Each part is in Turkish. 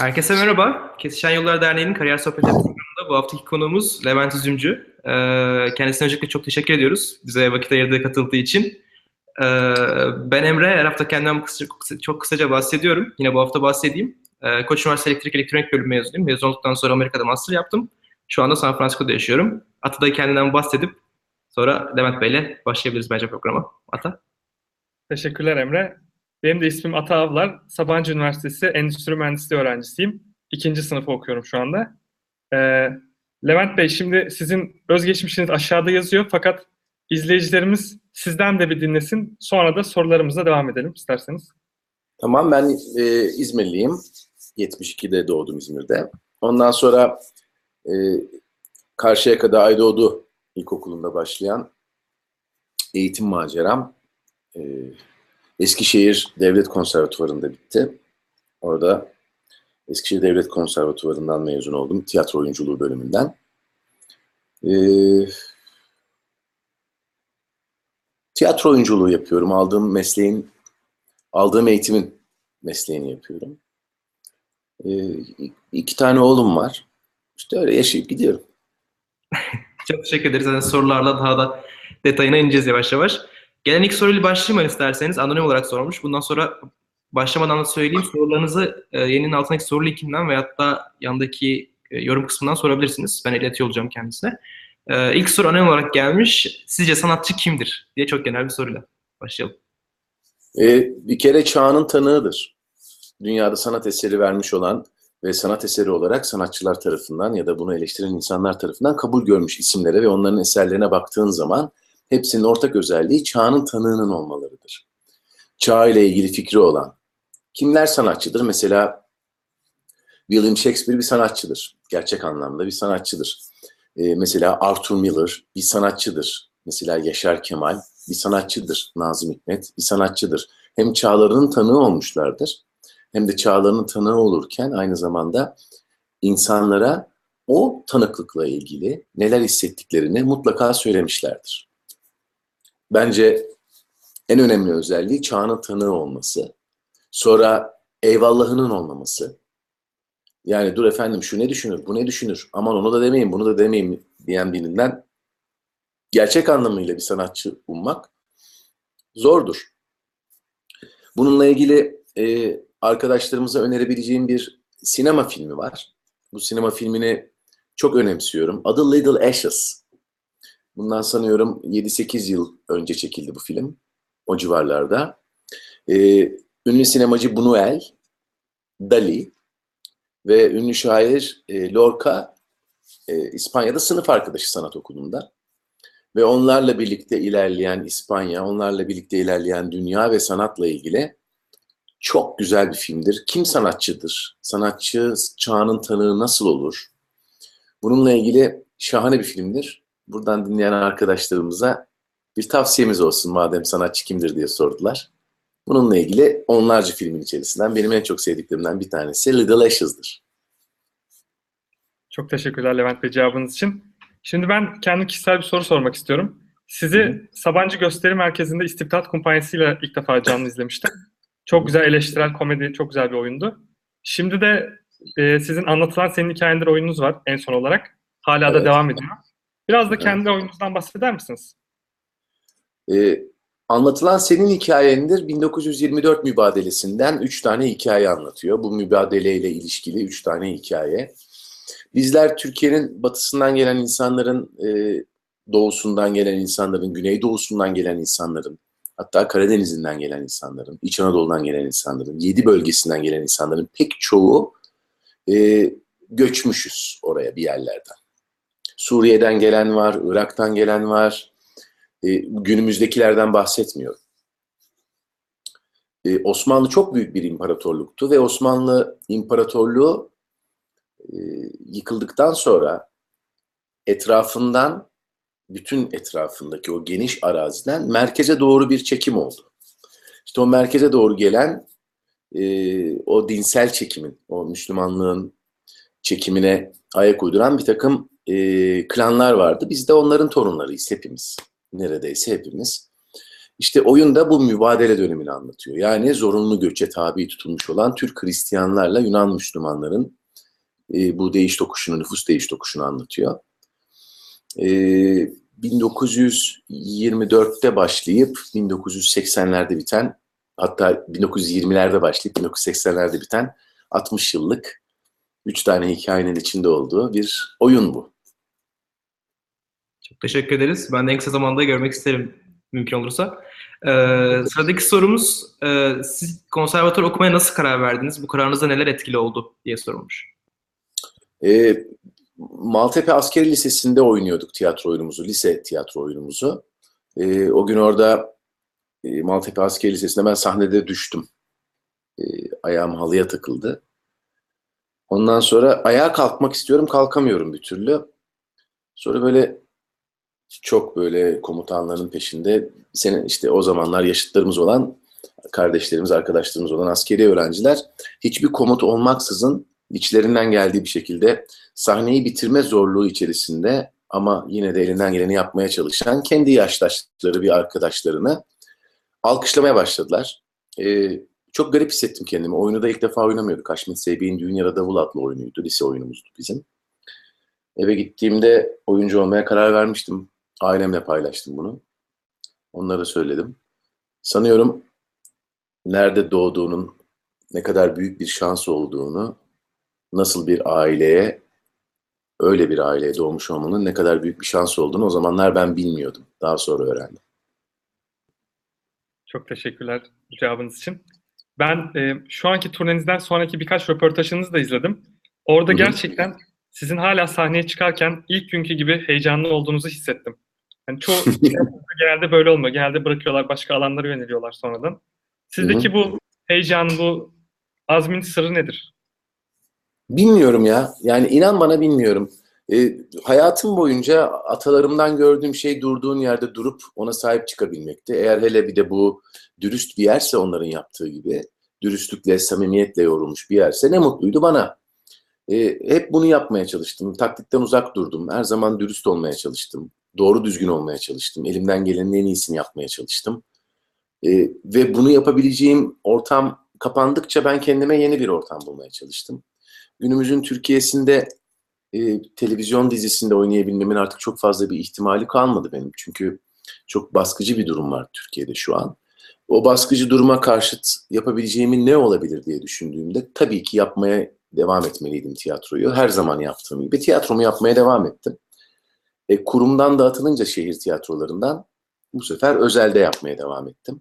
Herkese merhaba. Kesişen Yollar Derneği'nin Kariyer Sohbetleri programında bu haftaki konuğumuz Levent Üzümcü. Ee, kendisine öncelikle çok teşekkür ediyoruz bize vakit ayırdığı katıldığı için. Ee, ben Emre, her hafta kendimden çok kısaca bahsediyorum. Yine bu hafta bahsedeyim. Ee, Koç Üniversitesi Elektrik Elektronik Bölümü mezunuyum. Mezun olduktan sonra Amerika'da master yaptım. Şu anda San Francisco'da yaşıyorum. Ata da kendinden bahsedip sonra Levent Bey'le başlayabiliriz bence programa. Ata. Teşekkürler Emre. Benim de ismim Ata Avlar. Sabancı Üniversitesi Endüstri Mühendisliği öğrencisiyim. İkinci sınıfı okuyorum şu anda. Ee, Levent Bey şimdi sizin özgeçmişiniz aşağıda yazıyor fakat izleyicilerimiz sizden de bir dinlesin. Sonra da sorularımıza devam edelim isterseniz. Tamam ben e, İzmirliyim. 72'de doğdum İzmir'de. Ondan sonra e, Karşıyaka'da Aydoğdu İlkokulu'nda başlayan eğitim maceram e, Eskişehir Devlet Konservatuvarı'nda bitti. Orada Eskişehir Devlet Konservatuvarı'ndan mezun oldum. Tiyatro oyunculuğu bölümünden. Ee, tiyatro oyunculuğu yapıyorum. Aldığım mesleğin, aldığım eğitimin mesleğini yapıyorum. Ee, iki tane oğlum var. İşte öyle yaşayıp gidiyorum. çok teşekkür ederiz. Yani sorularla daha da detayına ineceğiz yavaş yavaş. Gelen ilk soruyla başlayayım isterseniz. Anonim olarak sormuş. Bundan sonra başlamadan da söyleyeyim. Sorularınızı e, yayının altındaki soru linkinden veyahut da yandaki e, yorum kısmından sorabilirsiniz. Ben iletiyor olacağım kendisine. E, ilk soru anonim olarak gelmiş. Sizce sanatçı kimdir? diye çok genel bir soruyla başlayalım. E, bir kere çağının tanığıdır. Dünyada sanat eseri vermiş olan ve sanat eseri olarak sanatçılar tarafından ya da bunu eleştiren insanlar tarafından kabul görmüş isimlere ve onların eserlerine baktığın zaman hepsinin ortak özelliği çağının tanığının olmalarıdır. Çağ ile ilgili fikri olan. Kimler sanatçıdır? Mesela William Shakespeare bir sanatçıdır. Gerçek anlamda bir sanatçıdır. Ee, mesela Arthur Miller bir sanatçıdır. Mesela Yaşar Kemal bir sanatçıdır. Nazım Hikmet bir sanatçıdır. Hem çağlarının tanığı olmuşlardır hem de çağlarının tanığı olurken aynı zamanda insanlara o tanıklıkla ilgili neler hissettiklerini mutlaka söylemişlerdir. Bence en önemli özelliği çağının tanığı olması. Sonra eyvallahının olmaması. Yani dur efendim şu ne düşünür, bu ne düşünür, aman onu da demeyin, bunu da demeyin diyen birinden gerçek anlamıyla bir sanatçı ummak zordur. Bununla ilgili e, arkadaşlarımıza önerebileceğim bir sinema filmi var. Bu sinema filmini çok önemsiyorum. Adı Little Ashes. Bundan sanıyorum 7-8 yıl önce çekildi bu film. O civarlarda. Ee, ünlü sinemacı Buñuel, Dali ve ünlü şair e, Lorca e, İspanya'da sınıf arkadaşı sanat okulunda. Ve onlarla birlikte ilerleyen İspanya, onlarla birlikte ilerleyen dünya ve sanatla ilgili çok güzel bir filmdir. Kim sanatçıdır? Sanatçı çağının tanığı nasıl olur? Bununla ilgili şahane bir filmdir. Buradan dinleyen arkadaşlarımıza bir tavsiyemiz olsun madem sanatçı kimdir diye sordular. Bununla ilgili onlarca filmin içerisinden benim en çok sevdiklerimden bir tanesi Little Ashes'dır. Çok teşekkürler Levent Bey cevabınız için. Şimdi ben kendi kişisel bir soru sormak istiyorum. Sizi Hı. Sabancı Gösteri Merkezi'nde İstibdat Kumpanyası ile ilk defa canlı izlemiştim. Çok güzel eleştirel komedi, çok güzel bir oyundu. Şimdi de e, sizin anlatılan senin hikayendir oyununuz var en son olarak. Hala evet. da devam ediyor. Biraz da kendi evet. oyununuzdan bahseder misiniz? Ee, anlatılan senin hikayendir 1924 mübadelesinden üç tane hikaye anlatıyor. Bu mübadeleyle ilişkili üç tane hikaye. Bizler Türkiye'nin batısından gelen insanların, e, doğusundan gelen insanların, güneydoğusundan gelen insanların, hatta Karadeniz'inden gelen insanların, İç Anadolu'dan gelen insanların, yedi bölgesinden gelen insanların pek çoğu e, göçmüşüz oraya bir yerlerden. Suriye'den gelen var, Irak'tan gelen var. E, günümüzdekilerden bahsetmiyorum. E, Osmanlı çok büyük bir imparatorluktu ve Osmanlı İmparatorluğu e, yıkıldıktan sonra etrafından bütün etrafındaki o geniş araziden merkeze doğru bir çekim oldu. İşte o merkeze doğru gelen e, o dinsel çekimin, o Müslümanlığın çekimine ayak uyduran bir takım e, klanlar vardı. Biz de onların torunlarıyız hepimiz. Neredeyse hepimiz. İşte oyun da bu mübadele dönemini anlatıyor. Yani zorunlu göçe tabi tutulmuş olan Türk Hristiyanlarla Yunan Müslümanların e, bu değiş tokuşunu, nüfus değiş tokuşunu anlatıyor. E, 1924'te başlayıp 1980'lerde biten hatta 1920'lerde başlayıp 1980'lerde biten 60 yıllık 3 tane hikayenin içinde olduğu bir oyun bu. Çok teşekkür ederiz. Ben de en kısa zamanda görmek isterim mümkün olursa. Ee, sıradaki sorumuz, e, siz konservatuar okumaya nasıl karar verdiniz? Bu kararınızda neler etkili oldu diye sorulmuş. E, Maltepe Askeri Lisesi'nde oynuyorduk tiyatro oyunumuzu, lise tiyatro oyunumuzu. E, o gün orada e, Maltepe Askeri Lisesi'nde ben sahnede düştüm. E, ayağım halıya takıldı. Ondan sonra ayağa kalkmak istiyorum, kalkamıyorum bir türlü. Sonra böyle çok böyle komutanların peşinde senin işte o zamanlar yaşıtlarımız olan kardeşlerimiz, arkadaşlarımız olan askeri öğrenciler hiçbir komut olmaksızın içlerinden geldiği bir şekilde sahneyi bitirme zorluğu içerisinde ama yine de elinden geleni yapmaya çalışan kendi yaştaşları bir arkadaşlarını alkışlamaya başladılar. Ee, çok garip hissettim kendimi. Oyunu da ilk defa oynamıyorduk. Haşmet Seybi'nin Düğün Yara Davul adlı oyunuydu. Lise oyunumuzdu bizim. Eve gittiğimde oyuncu olmaya karar vermiştim. Ailemle paylaştım bunu. Onlara söyledim. Sanıyorum nerede doğduğunun ne kadar büyük bir şans olduğunu, nasıl bir aileye, öyle bir aileye doğmuş olmanın ne kadar büyük bir şans olduğunu o zamanlar ben bilmiyordum. Daha sonra öğrendim. Çok teşekkürler cevabınız için. Ben e, şu anki turnenizden sonraki birkaç röportajınızı da izledim. Orada Hı hı. gerçekten sizin hala sahneye çıkarken ilk günkü gibi heyecanlı olduğunuzu hissettim. Yani çoğu genelde böyle olmuyor. Genelde bırakıyorlar, başka alanlara yöneliyorlar sonradan. Sizdeki bu heyecan, bu azmin sırrı nedir? Bilmiyorum ya. Yani inan bana bilmiyorum. E, hayatım boyunca atalarımdan gördüğüm şey durduğun yerde durup ona sahip çıkabilmekti. Eğer hele bir de bu dürüst bir yerse onların yaptığı gibi, dürüstlükle, samimiyetle yorulmuş bir yerse ne mutluydu bana. E, hep bunu yapmaya çalıştım. Taktikten uzak durdum. Her zaman dürüst olmaya çalıştım. Doğru düzgün olmaya çalıştım. Elimden gelenin en iyisini yapmaya çalıştım. E, ve bunu yapabileceğim ortam kapandıkça ben kendime yeni bir ortam bulmaya çalıştım. Günümüzün Türkiye'sinde e, televizyon dizisinde oynayabilmemin artık çok fazla bir ihtimali kalmadı benim. Çünkü çok baskıcı bir durum var Türkiye'de şu an. O baskıcı duruma karşıt yapabileceğimin ne olabilir diye düşündüğümde tabii ki yapmaya devam etmeliydim tiyatroyu. Her zaman yaptığım gibi tiyatromu yapmaya devam ettim. E, kurumdan dağıtılınca şehir tiyatrolarından bu sefer özelde yapmaya devam ettim.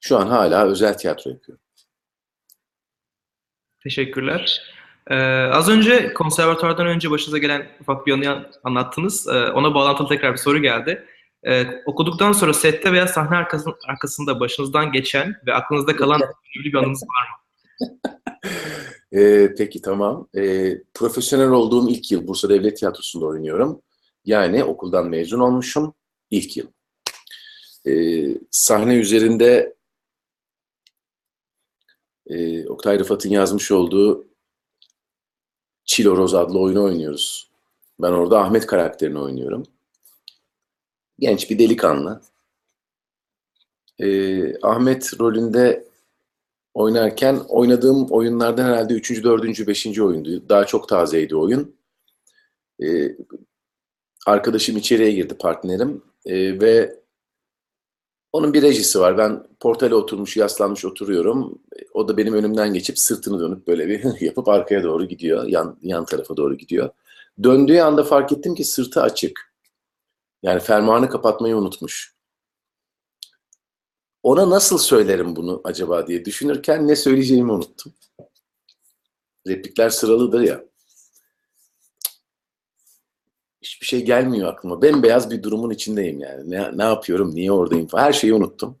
Şu an hala özel tiyatro yapıyorum. Teşekkürler. Ee, az önce konservatuvardan önce başınıza gelen ufak bir anı anlattınız. Ee, ona bağlantılı tekrar bir soru geldi. Ee, okuduktan sonra sette veya sahne arkasında, arkasında başınızdan geçen ve aklınızda kalan önemli bir anınız var mı? Ee, peki tamam. Ee, profesyonel olduğum ilk yıl Bursa Devlet Tiyatrosu'nda oynuyorum. Yani okuldan mezun olmuşum ilk yıl. Ee, sahne üzerinde e, Oktay Rıfat'ın yazmış olduğu Çiloroz adlı oyunu oynuyoruz. Ben orada Ahmet karakterini oynuyorum. Genç bir delikanlı. Ee, Ahmet rolünde oynarken oynadığım oyunlardan herhalde 3. 4. 5. oyundu. Daha çok tazeydi oyun. Ee, arkadaşım içeriye girdi partnerim Ee, ve onun bir rejisi var. Ben portale oturmuş, yaslanmış oturuyorum. O da benim önümden geçip sırtını dönüp böyle bir yapıp arkaya doğru gidiyor. Yan, yan tarafa doğru gidiyor. Döndüğü anda fark ettim ki sırtı açık. Yani fermuarını kapatmayı unutmuş. Ona nasıl söylerim bunu acaba diye düşünürken ne söyleyeceğimi unuttum. Replikler sıralıdır ya. Hiçbir şey gelmiyor aklıma. Bembeyaz bir durumun içindeyim yani. Ne, ne yapıyorum, niye oradayım falan. Her şeyi unuttum.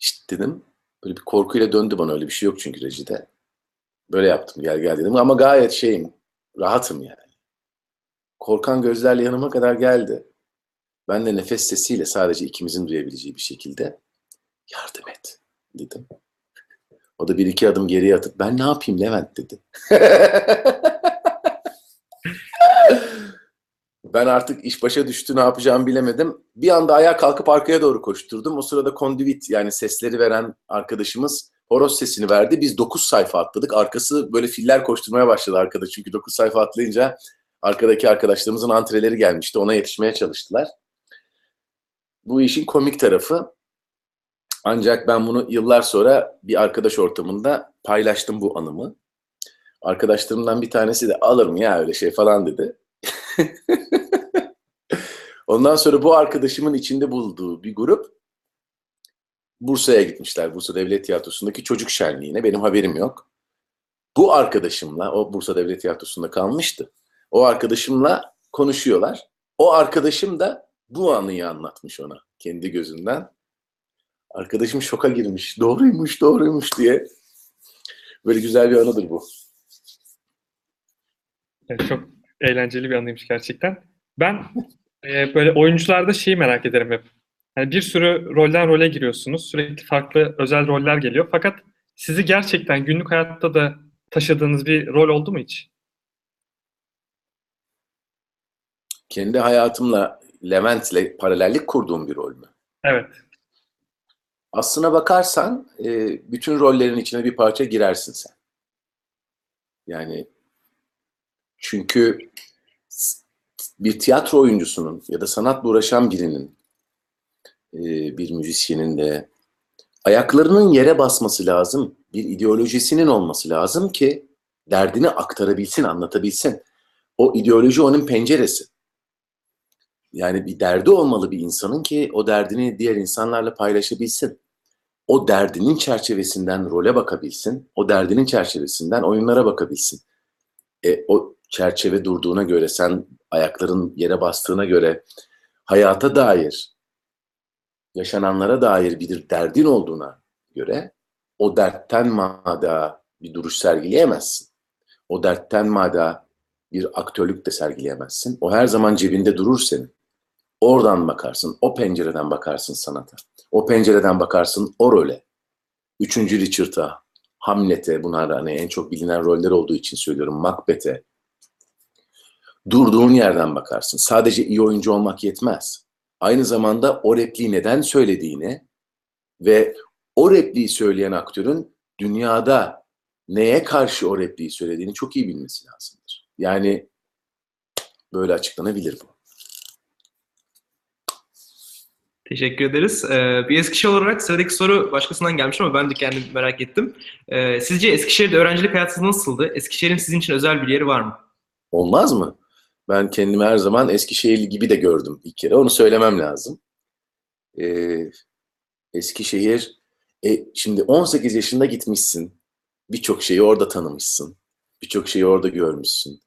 İşte dedim. Böyle bir korkuyla döndü bana öyle bir şey yok çünkü rejide. Böyle yaptım gel gel dedim ama gayet şeyim, rahatım yani. Korkan gözlerle yanıma kadar geldi. Ben de nefes sesiyle sadece ikimizin duyabileceği bir şekilde yardım et dedim. O da bir iki adım geriye atıp ben ne yapayım Levent dedi. Ben artık iş başa düştü ne yapacağımı bilemedim. Bir anda ayağa kalkıp arkaya doğru koşturdum. O sırada kondivit yani sesleri veren arkadaşımız horoz sesini verdi. Biz 9 sayfa atladık. Arkası böyle filler koşturmaya başladı arkada. Çünkü 9 sayfa atlayınca arkadaki arkadaşlarımızın antreleri gelmişti. Ona yetişmeye çalıştılar. Bu işin komik tarafı. Ancak ben bunu yıllar sonra bir arkadaş ortamında paylaştım bu anımı. Arkadaşlarımdan bir tanesi de alır mı ya öyle şey falan dedi. Ondan sonra bu arkadaşımın içinde bulduğu bir grup Bursa'ya gitmişler. Bursa Devlet Tiyatrosu'ndaki çocuk şenliğine. Benim haberim yok. Bu arkadaşımla, o Bursa Devlet Tiyatrosu'nda kalmıştı. O arkadaşımla konuşuyorlar. O arkadaşım da bu anıyı anlatmış ona kendi gözünden. Arkadaşım şoka girmiş. Doğruymuş, doğruymuş diye. Böyle güzel bir anıdır bu. Evet, çok eğlenceli bir anıymış gerçekten. Ben e, böyle oyuncularda şeyi merak ederim hep. Yani bir sürü rolden role giriyorsunuz. Sürekli farklı özel roller geliyor. Fakat sizi gerçekten günlük hayatta da taşıdığınız bir rol oldu mu hiç? Kendi hayatımla Levent'le paralellik kurduğum bir rol mü? Evet. Aslına bakarsan e, bütün rollerin içine bir parça girersin sen. Yani çünkü bir tiyatro oyuncusunun ya da sanatla uğraşan birinin, e, bir müzisyenin de ayaklarının yere basması lazım. Bir ideolojisinin olması lazım ki derdini aktarabilsin, anlatabilsin. O ideoloji onun penceresi. Yani bir derdi olmalı bir insanın ki o derdini diğer insanlarla paylaşabilsin. O derdinin çerçevesinden role bakabilsin. O derdinin çerçevesinden oyunlara bakabilsin. E, o çerçeve durduğuna göre, sen ayakların yere bastığına göre hayata dair, yaşananlara dair bir derdin olduğuna göre o dertten mada bir duruş sergileyemezsin. O dertten mada bir aktörlük de sergileyemezsin. O her zaman cebinde durur senin. Oradan bakarsın, o pencereden bakarsın sanata. O pencereden bakarsın o role. Üçüncü Richard'a, Hamlet'e, bunlar hani en çok bilinen roller olduğu için söylüyorum, Macbeth'e. Durduğun yerden bakarsın. Sadece iyi oyuncu olmak yetmez. Aynı zamanda o repliği neden söylediğini ve o repliği söyleyen aktörün dünyada neye karşı o repliği söylediğini çok iyi bilmesi lazımdır. Yani böyle açıklanabilir bu. Teşekkür ederiz. Ee, bir Eskişehir olarak sıradaki soru başkasından gelmiş ama ben de kendim merak ettim. Ee, sizce Eskişehir'de öğrencilik hayatınız nasıldı? Eskişehir'in sizin için özel bir yeri var mı? Olmaz mı? Ben kendimi her zaman Eskişehirli gibi de gördüm ilk kere. Onu söylemem lazım. Ee, Eskişehir, e, şimdi 18 yaşında gitmişsin. Birçok şeyi orada tanımışsın. Birçok şeyi orada görmüşsün.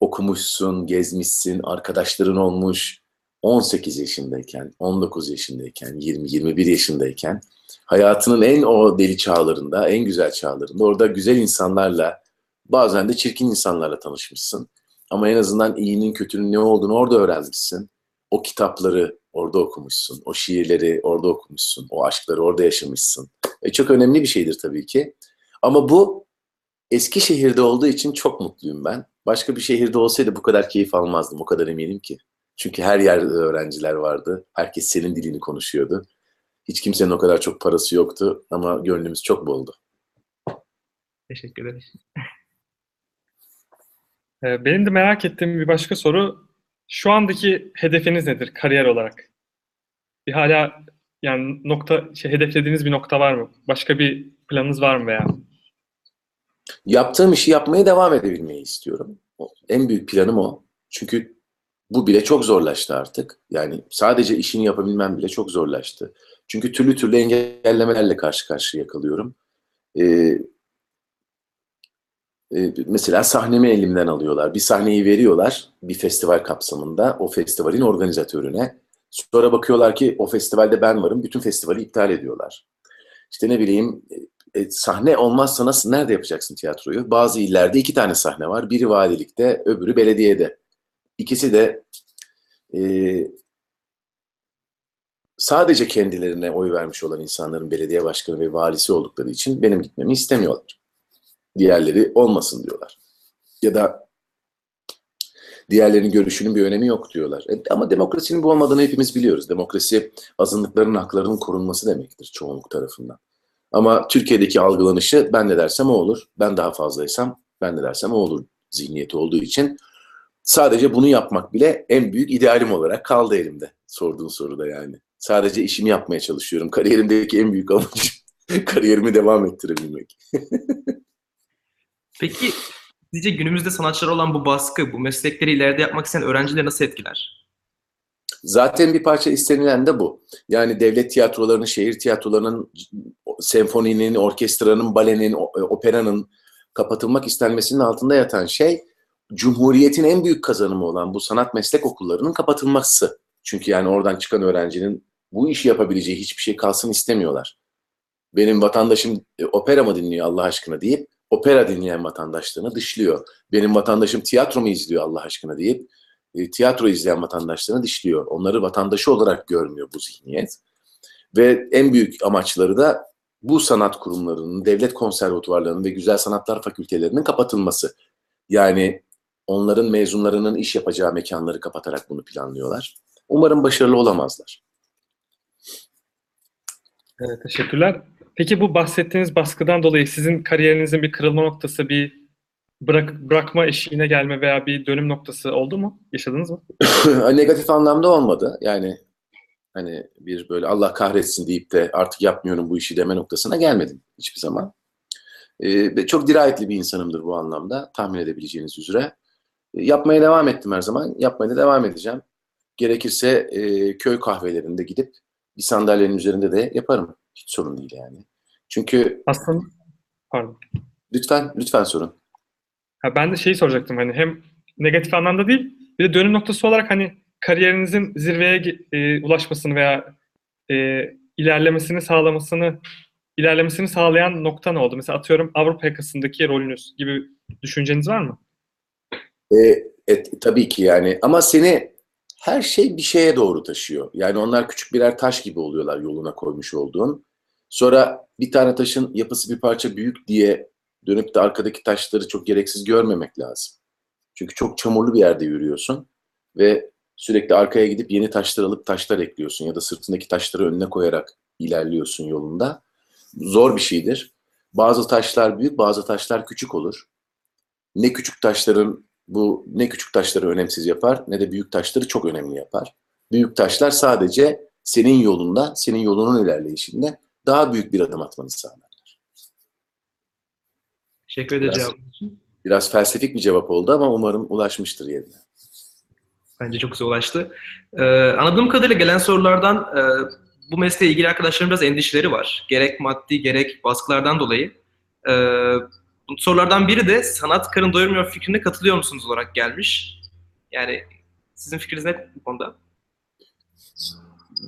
Okumuşsun, gezmişsin, arkadaşların olmuş. 18 yaşındayken, 19 yaşındayken, 20-21 yaşındayken hayatının en o deli çağlarında, en güzel çağlarında orada güzel insanlarla, bazen de çirkin insanlarla tanışmışsın. Ama en azından iyinin kötünün ne olduğunu orada öğrenmişsin. O kitapları orada okumuşsun. O şiirleri orada okumuşsun. O aşkları orada yaşamışsın. E, çok önemli bir şeydir tabii ki. Ama bu Eskişehir'de olduğu için çok mutluyum ben. Başka bir şehirde olsaydı bu kadar keyif almazdım. O kadar eminim ki. Çünkü her yerde öğrenciler vardı. Herkes senin dilini konuşuyordu. Hiç kimsenin o kadar çok parası yoktu ama gönlümüz çok boldu. Teşekkür ederim. Ee, Benim de merak ettiğim bir başka soru. Şu andaki hedefiniz nedir kariyer olarak? Bir hala yani nokta şey, hedeflediğiniz bir nokta var mı? Başka bir planınız var mı veya? Yaptığım işi yapmaya devam edebilmeyi istiyorum. En büyük planım o. Çünkü bu bile çok zorlaştı artık. Yani sadece işini yapabilmem bile çok zorlaştı. Çünkü türlü türlü engellemelerle karşı karşıya kalıyorum. Ee, mesela sahnemi elimden alıyorlar. Bir sahneyi veriyorlar bir festival kapsamında o festivalin organizatörüne. Sonra bakıyorlar ki o festivalde ben varım. Bütün festivali iptal ediyorlar. İşte ne bileyim e, sahne olmazsa nasıl nerede yapacaksın tiyatroyu? Bazı illerde iki tane sahne var. Biri valilikte, öbürü belediyede. İkisi de e, sadece kendilerine oy vermiş olan insanların belediye başkanı ve valisi oldukları için benim gitmemi istemiyorlar. Diğerleri olmasın diyorlar. Ya da Diğerlerinin görüşünün bir önemi yok diyorlar. E, ama demokrasinin bu olmadığını hepimiz biliyoruz. Demokrasi azınlıkların haklarının korunması demektir çoğunluk tarafından. Ama Türkiye'deki algılanışı ben ne dersem o olur, ben daha fazlaysam ben ne dersem o olur zihniyeti olduğu için sadece bunu yapmak bile en büyük idealim olarak kaldı elimde sorduğun soruda yani. Sadece işimi yapmaya çalışıyorum. Kariyerimdeki en büyük amacım kariyerimi devam ettirebilmek. Peki sizce günümüzde sanatçılara olan bu baskı, bu meslekleri ileride yapmak isteyen öğrencileri nasıl etkiler? Zaten bir parça istenilen de bu. Yani devlet tiyatrolarının, şehir tiyatrolarının, senfoninin, orkestranın, balenin, operanın kapatılmak istenmesinin altında yatan şey Cumhuriyet'in en büyük kazanımı olan bu sanat meslek okullarının kapatılması. Çünkü yani oradan çıkan öğrencinin bu işi yapabileceği hiçbir şey kalsın istemiyorlar. Benim vatandaşım e, opera mı dinliyor Allah aşkına deyip opera dinleyen vatandaşlarını dışlıyor. Benim vatandaşım tiyatro mu izliyor Allah aşkına deyip e, tiyatro izleyen vatandaşlarını dışlıyor. Onları vatandaşı olarak görmüyor bu zihniyet. Ve en büyük amaçları da bu sanat kurumlarının, devlet konservatuvarlarının ve güzel sanatlar fakültelerinin kapatılması. Yani onların mezunlarının iş yapacağı mekanları kapatarak bunu planlıyorlar. Umarım başarılı olamazlar. Evet, teşekkürler. Peki bu bahsettiğiniz baskıdan dolayı sizin kariyerinizin bir kırılma noktası, bir bırak, bırakma eşiğine gelme veya bir dönüm noktası oldu mu? Yaşadınız mı? Negatif anlamda olmadı. Yani hani bir böyle Allah kahretsin deyip de artık yapmıyorum bu işi deme noktasına gelmedim hiçbir zaman. Ee, çok dirayetli bir insanımdır bu anlamda tahmin edebileceğiniz üzere. Yapmaya devam ettim her zaman. Yapmaya da devam edeceğim. Gerekirse e, köy kahvelerinde gidip bir sandalyenin üzerinde de yaparım. Hiç sorun değil yani. Çünkü Aslında pardon. lütfen lütfen sorun. Ha, ben de şeyi soracaktım hani hem negatif anlamda değil bir de dönüm noktası olarak hani kariyerinizin zirveye e, ulaşmasını veya e, ilerlemesini sağlamasını ilerlemesini sağlayan nokta ne oldu? Mesela atıyorum Avrupa yakasındaki rolünüz gibi düşünceniz var mı? E, et, tabii ki yani ama seni her şey bir şeye doğru taşıyor. Yani onlar küçük birer taş gibi oluyorlar yoluna koymuş olduğun. Sonra bir tane taşın yapısı bir parça büyük diye dönüp de arkadaki taşları çok gereksiz görmemek lazım. Çünkü çok çamurlu bir yerde yürüyorsun ve sürekli arkaya gidip yeni taşlar alıp taşlar ekliyorsun ya da sırtındaki taşları önüne koyarak ilerliyorsun yolunda. Zor bir şeydir. Bazı taşlar büyük, bazı taşlar küçük olur. Ne küçük taşların bu ne küçük taşları önemsiz yapar ne de büyük taşları çok önemli yapar. Büyük taşlar sadece senin yolunda, senin yolunun ilerleyişinde daha büyük bir adım atmanı sağlarlar. Teşekkür ederim Biraz-. Biraz felsefik bir cevap oldu ama umarım ulaşmıştır yerine. Bence çok güzel ulaştı. Ee, anladığım kadarıyla gelen sorulardan e, bu mesleğe ilgili arkadaşların biraz endişeleri var. Gerek maddi gerek baskılardan dolayı. Ee, bu sorulardan biri de sanat karın doyurmuyor fikrine katılıyor musunuz olarak gelmiş. Yani sizin fikriniz ne bu konuda?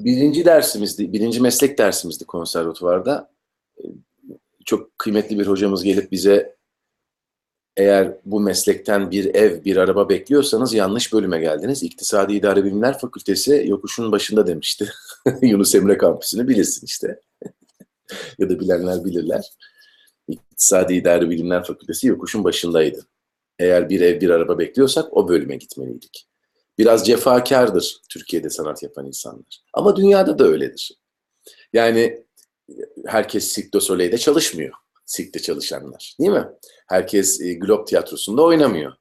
Birinci dersimizdi, birinci meslek dersimizdi konservatuvarda. Çok kıymetli bir hocamız gelip bize eğer bu meslekten bir ev, bir araba bekliyorsanız yanlış bölüme geldiniz. İktisadi İdare Bilimler Fakültesi yokuşun başında demişti. Yunus Emre Kampüsü'nü bilirsin işte. ya da bilenler bilirler. İktisadi İdare Bilimler Fakültesi yokuşun başındaydı. Eğer bir ev, bir araba bekliyorsak o bölüme gitmeliydik. Biraz cefakardır Türkiye'de sanat yapan insanlar. Ama dünyada da öyledir. Yani herkes Cirque du Soleil'de çalışmıyor. Cirque'de çalışanlar. Değil mi? Herkes e, Globe Tiyatrosu'nda oynamıyor.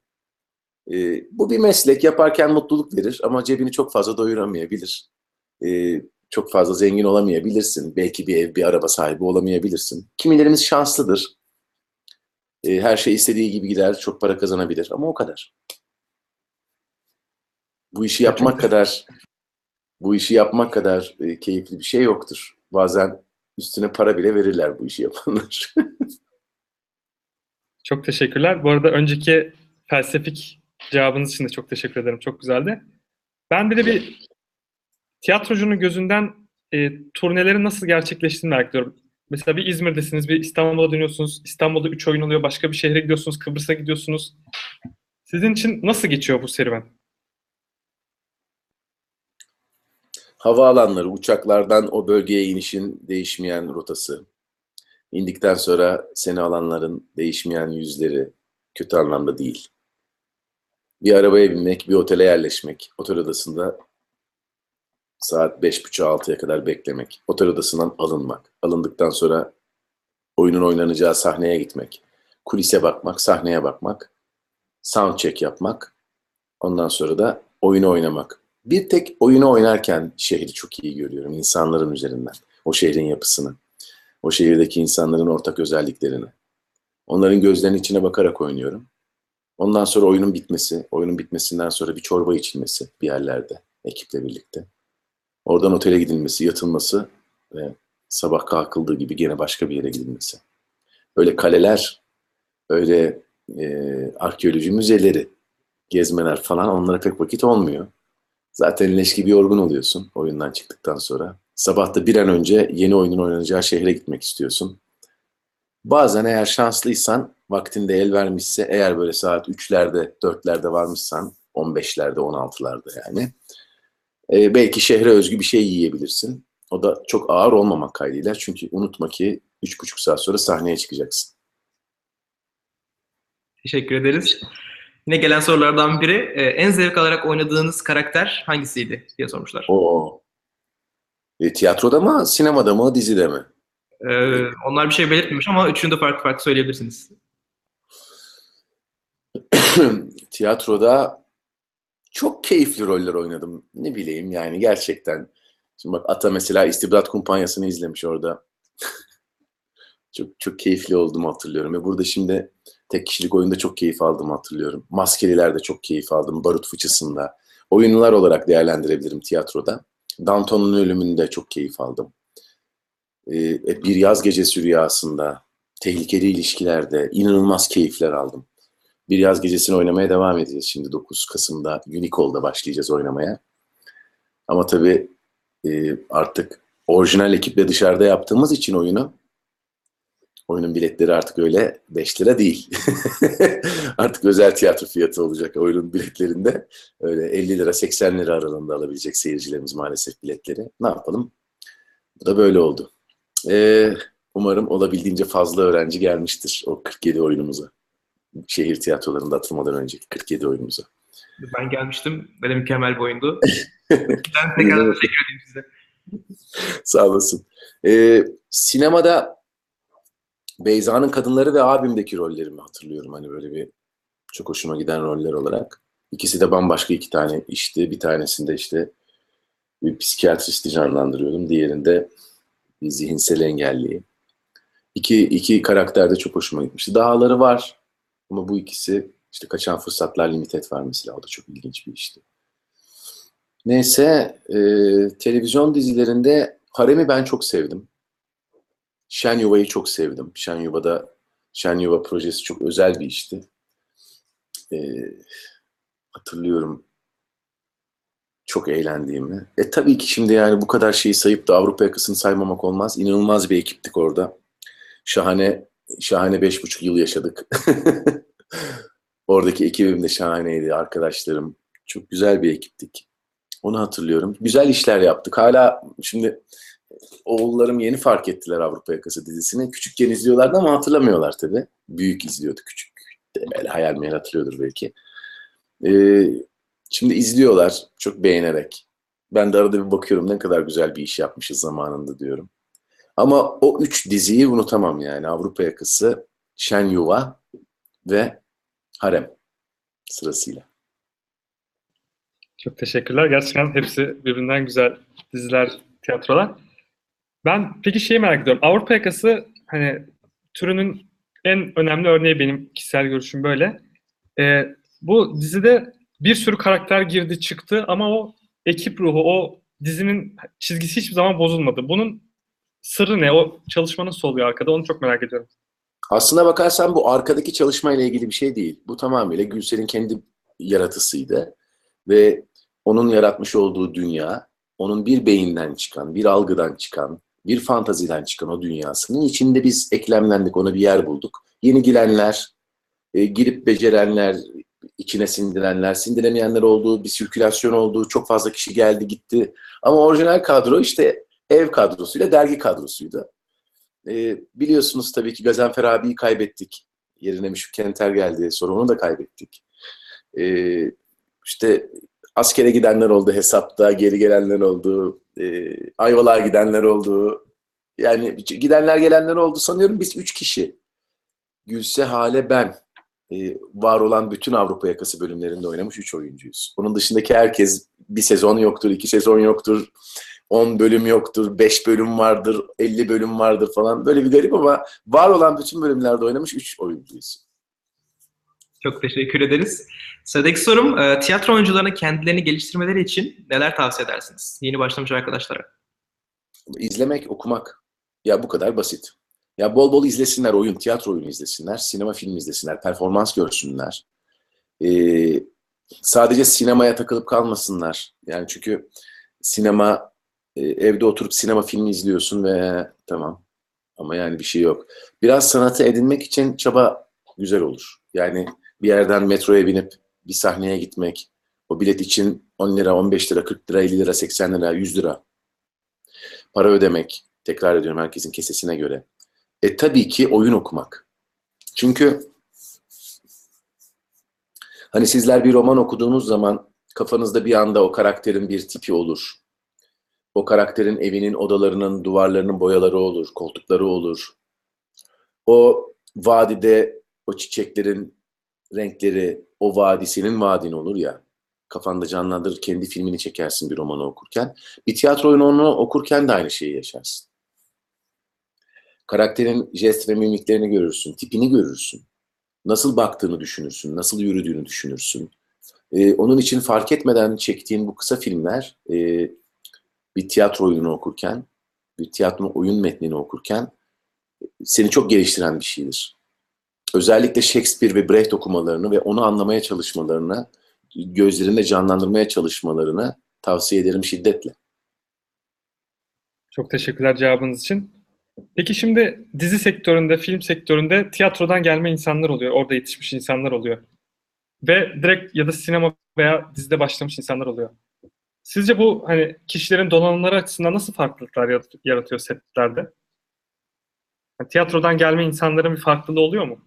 E, bu bir meslek. Yaparken mutluluk verir ama cebini çok fazla doyuramayabilir. E, çok fazla zengin olamayabilirsin. Belki bir ev, bir araba sahibi olamayabilirsin. Kimilerimiz şanslıdır. E, her şey istediği gibi gider, çok para kazanabilir ama o kadar. Bu işi yapmak kadar bu işi yapmak kadar e, keyifli bir şey yoktur. Bazen üstüne para bile verirler bu işi yapanlar. Çok teşekkürler. Bu arada önceki felsefik cevabınız için de çok teşekkür ederim. Çok güzeldi. Ben bir de bir tiyatrocunun gözünden e, turnelerin nasıl gerçekleştiğini merak ediyorum. Mesela bir İzmir'desiniz, bir İstanbul'a dönüyorsunuz. İstanbul'da 3 oyun oluyor. Başka bir şehre gidiyorsunuz, Kıbrıs'a gidiyorsunuz. Sizin için nasıl geçiyor bu serüven? Havaalanları, uçaklardan o bölgeye inişin değişmeyen rotası. İndikten sonra seni alanların değişmeyen yüzleri kötü anlamda değil. bir arabaya binmek, bir otele yerleşmek, otel odasında saat 5.30-6'ya kadar beklemek, otel odasından alınmak, alındıktan sonra oyunun oynanacağı sahneye gitmek, kulise bakmak, sahneye bakmak, sound check yapmak, ondan sonra da oyunu oynamak. Bir tek oyunu oynarken şehri çok iyi görüyorum insanların üzerinden. O şehrin yapısını, o şehirdeki insanların ortak özelliklerini. Onların gözlerinin içine bakarak oynuyorum. Ondan sonra oyunun bitmesi, oyunun bitmesinden sonra bir çorba içilmesi bir yerlerde ekiple birlikte. Oradan otele gidilmesi, yatılması ve sabah kalkıldığı gibi gene başka bir yere gidilmesi. Öyle kaleler, öyle e, arkeoloji müzeleri, gezmeler falan onlara pek vakit olmuyor. Zaten leş gibi yorgun oluyorsun oyundan çıktıktan sonra. Sabah da bir an önce yeni oyunun oynanacağı şehre gitmek istiyorsun. Bazen eğer şanslıysan, vaktinde el vermişse, eğer böyle saat 3'lerde, 4'lerde varmışsan, 15'lerde, 16'larda yani, e, belki şehre özgü bir şey yiyebilirsin. O da çok ağır olmamak kaydıyla. Çünkü unutma ki 3,5 saat sonra sahneye çıkacaksın. Teşekkür ederiz. Yine gelen sorulardan biri e, en zevk alarak oynadığınız karakter hangisiydi diye sormuşlar. O e, tiyatroda mı, sinemada mı, dizide mi? Ee, onlar bir şey belirtmemiş ama üçünü de farklı farklı söyleyebilirsiniz. Tiyatroda çok keyifli roller oynadım. Ne bileyim yani gerçekten. Şimdi bak Ata mesela İstibdat Kumpanyası'nı izlemiş orada. çok çok keyifli olduğumu hatırlıyorum. Ve burada şimdi tek kişilik oyunda çok keyif aldığımı hatırlıyorum. Maskeliler'de çok keyif aldım. Barut Fıçısı'nda. Oyunlar olarak değerlendirebilirim tiyatroda. Danton'un ölümünde çok keyif aldım. Ee, bir yaz gecesi rüyasında, tehlikeli ilişkilerde inanılmaz keyifler aldım. Bir yaz gecesini oynamaya devam edeceğiz şimdi 9 Kasım'da Unicol'da başlayacağız oynamaya. Ama tabii e, artık orijinal ekiple dışarıda yaptığımız için oyunu oyunun biletleri artık öyle 5 lira değil. artık özel tiyatro fiyatı olacak oyunun biletlerinde. Öyle 50 lira 80 lira aralığında alabilecek seyircilerimiz maalesef biletleri. Ne yapalım? Bu da böyle oldu. Ee, umarım olabildiğince fazla öğrenci gelmiştir o 47 oyunumuza. Şehir tiyatrolarında atılmadan önceki 47 oyunumuza. Ben gelmiştim. Böyle mükemmel bir oyundu. ben tekrar teşekkür edeyim size. Sağ olasın. Ee, sinemada Beyza'nın kadınları ve abimdeki rollerimi hatırlıyorum. Hani böyle bir çok hoşuma giden roller olarak. İkisi de bambaşka iki tane işti. Bir tanesinde işte bir psikiyatristi canlandırıyordum. Diğerinde bir zihinsel engelliyi. İki, iki karakter de çok hoşuma gitmişti. Dağları var ama bu ikisi işte Kaçan Fırsatlar Limited var mesela. O da çok ilginç bir işti. Neyse e, televizyon dizilerinde Harem'i ben çok sevdim. Şen Yuva'yı çok sevdim. Şen Yuva'da Şen Yuva projesi çok özel bir işti. E, hatırlıyorum çok eğlendiğimi. E tabii ki şimdi yani bu kadar şeyi sayıp da Avrupa yakasını saymamak olmaz. İnanılmaz bir ekiptik orada. Şahane şahane beş buçuk yıl yaşadık. Oradaki ekibim de şahaneydi, arkadaşlarım. Çok güzel bir ekiptik. Onu hatırlıyorum. Güzel işler yaptık. Hala şimdi oğullarım yeni fark ettiler Avrupa Yakası dizisini. Küçükken izliyorlardı ama hatırlamıyorlar tabii. Büyük izliyordu küçük. Böyle hayal meyal hatırlıyordur belki. Ee, Şimdi izliyorlar çok beğenerek. Ben de arada bir bakıyorum ne kadar güzel bir iş yapmışız zamanında diyorum. Ama o üç diziyi unutamam yani. Avrupa Yakası, Şen Yuva ve Harem sırasıyla. Çok teşekkürler. Gerçekten hepsi birbirinden güzel diziler, tiyatrolar. Ben peki şeyi merak ediyorum. Avrupa Yakası hani türünün en önemli örneği benim kişisel görüşüm böyle. Ee, bu dizide bir sürü karakter girdi çıktı ama o ekip ruhu, o dizinin çizgisi hiçbir zaman bozulmadı. Bunun sırrı ne? O çalışma nasıl oluyor arkada? Onu çok merak ediyorum. Aslına bakarsan bu arkadaki çalışmayla ilgili bir şey değil. Bu tamamıyla Gülsel'in kendi yaratısıydı. Ve onun yaratmış olduğu dünya, onun bir beyinden çıkan, bir algıdan çıkan, bir fantaziden çıkan o dünyasının içinde biz eklemlendik, ona bir yer bulduk. Yeni girenler, e, girip becerenler, içine sindirenler, sindiremeyenler olduğu, bir sirkülasyon olduğu, çok fazla kişi geldi gitti. Ama orijinal kadro işte ev kadrosuyla dergi kadrosuydu. Ee, biliyorsunuz tabii ki Gazanfer abiyi kaybettik. Yerine Müşfik Kenter geldi. Sonra onu da kaybettik. Ee, işte askere gidenler oldu hesapta, geri gelenler oldu, e, Ayvalık'a gidenler oldu. Yani gidenler gelenler oldu sanıyorum biz üç kişi. Gülse, Hale, ben. e, var olan bütün Avrupa yakası bölümlerinde oynamış üç oyuncuyuz. Onun dışındaki herkes bir sezon yoktur, iki sezon yoktur, 10 bölüm yoktur, 5 bölüm vardır, 50 bölüm vardır falan. Böyle bir garip ama var olan bütün bölümlerde oynamış üç oyuncuyuz. Çok teşekkür ederiz. Sıradaki sorum, e, tiyatro oyuncularının kendilerini geliştirmeleri için neler tavsiye edersiniz? Yeni başlamış arkadaşlara. İzlemek, okumak. Ya bu kadar basit. Ya bol bol izlesinler oyun, tiyatro oyunu izlesinler, sinema film izlesinler, performans görsünler. Ee, sadece sinemaya takılıp kalmasınlar. Yani çünkü sinema, e, evde oturup sinema filmi izliyorsun ve tamam. Ama yani bir şey yok. Biraz sanatı edinmek için çaba güzel olur. Yani bir yerden metroya binip bir sahneye gitmek, o bilet için 10 lira, 15 lira, 40 lira, 50 lira, 80 lira, 100 lira para ödemek, tekrar ediyorum herkesin kesesine göre. E tabii ki oyun okumak. Çünkü hani sizler bir roman okuduğunuz zaman kafanızda bir anda o karakterin bir tipi olur. O karakterin evinin, odalarının, duvarlarının boyaları olur, koltukları olur. O vadide o çiçeklerin renkleri, o vadi senin vadin olur ya. Kafanda canlandırır, kendi filmini çekersin bir romanı okurken. Bir tiyatro oyunu okurken de aynı şeyi yaşarsın. Karakterin jest ve mimiklerini görürsün, tipini görürsün. Nasıl baktığını düşünürsün, nasıl yürüdüğünü düşünürsün. Ee, onun için fark etmeden çektiğin bu kısa filmler e, bir tiyatro oyunu okurken, bir tiyatro oyun metnini okurken seni çok geliştiren bir şeydir. Özellikle Shakespeare ve Brecht okumalarını ve onu anlamaya çalışmalarını, gözlerinde canlandırmaya çalışmalarını tavsiye ederim şiddetle. Çok teşekkürler cevabınız için. Peki şimdi dizi sektöründe, film sektöründe tiyatrodan gelme insanlar oluyor. Orada yetişmiş insanlar oluyor. Ve direkt ya da sinema veya dizide başlamış insanlar oluyor. Sizce bu hani kişilerin donanımları açısından nasıl farklılıklar yarat- yaratıyor setlerde? Yani tiyatrodan gelme insanların bir farklılığı oluyor mu?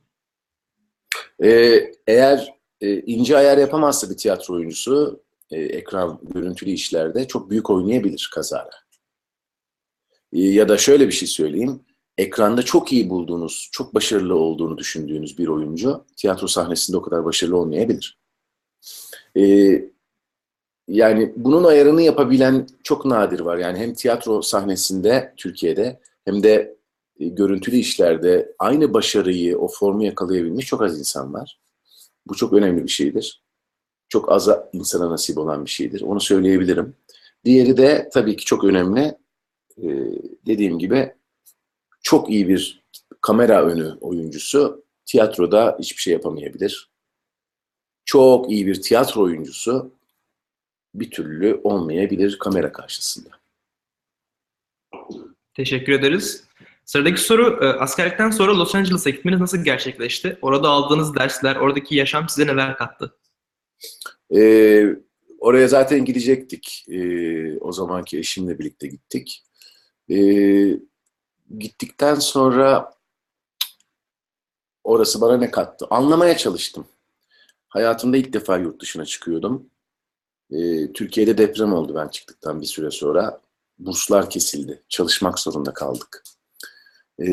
Ee, eğer e, ince ayar yapamazsa bir tiyatro oyuncusu e, ekran görüntülü işlerde çok büyük oynayabilir kazara. E, ya da şöyle bir şey söyleyeyim. Ekranda çok iyi bulduğunuz, çok başarılı olduğunu düşündüğünüz bir oyuncu tiyatro sahnesinde o kadar başarılı olmayabilir. E, yani bunun ayarını yapabilen çok nadir var. Yani hem tiyatro sahnesinde Türkiye'de hem de e, görüntülü işlerde aynı başarıyı, o formu yakalayabilmiş çok az insan var. Bu çok önemli bir şeydir. Çok az insana nasip olan bir şeydir. Onu söyleyebilirim. Diğeri de tabii ki çok önemli. Ee, dediğim gibi çok iyi bir kamera önü oyuncusu tiyatroda hiçbir şey yapamayabilir. Çok iyi bir tiyatro oyuncusu bir türlü olmayabilir kamera karşısında. Teşekkür ederiz. Sıradaki soru, e, askerlikten sonra Los Angeles'a gitmeniz nasıl gerçekleşti? Orada aldığınız dersler, oradaki yaşam size neler kattı? Ee, oraya zaten gidecektik. Ee, o zamanki eşimle birlikte gittik. Ee, gittikten sonra orası bana ne kattı? Anlamaya çalıştım. Hayatımda ilk defa yurt dışına çıkıyordum. Ee, Türkiye'de deprem oldu ben çıktıktan bir süre sonra. Burslar kesildi. Çalışmak zorunda kaldık. Ee,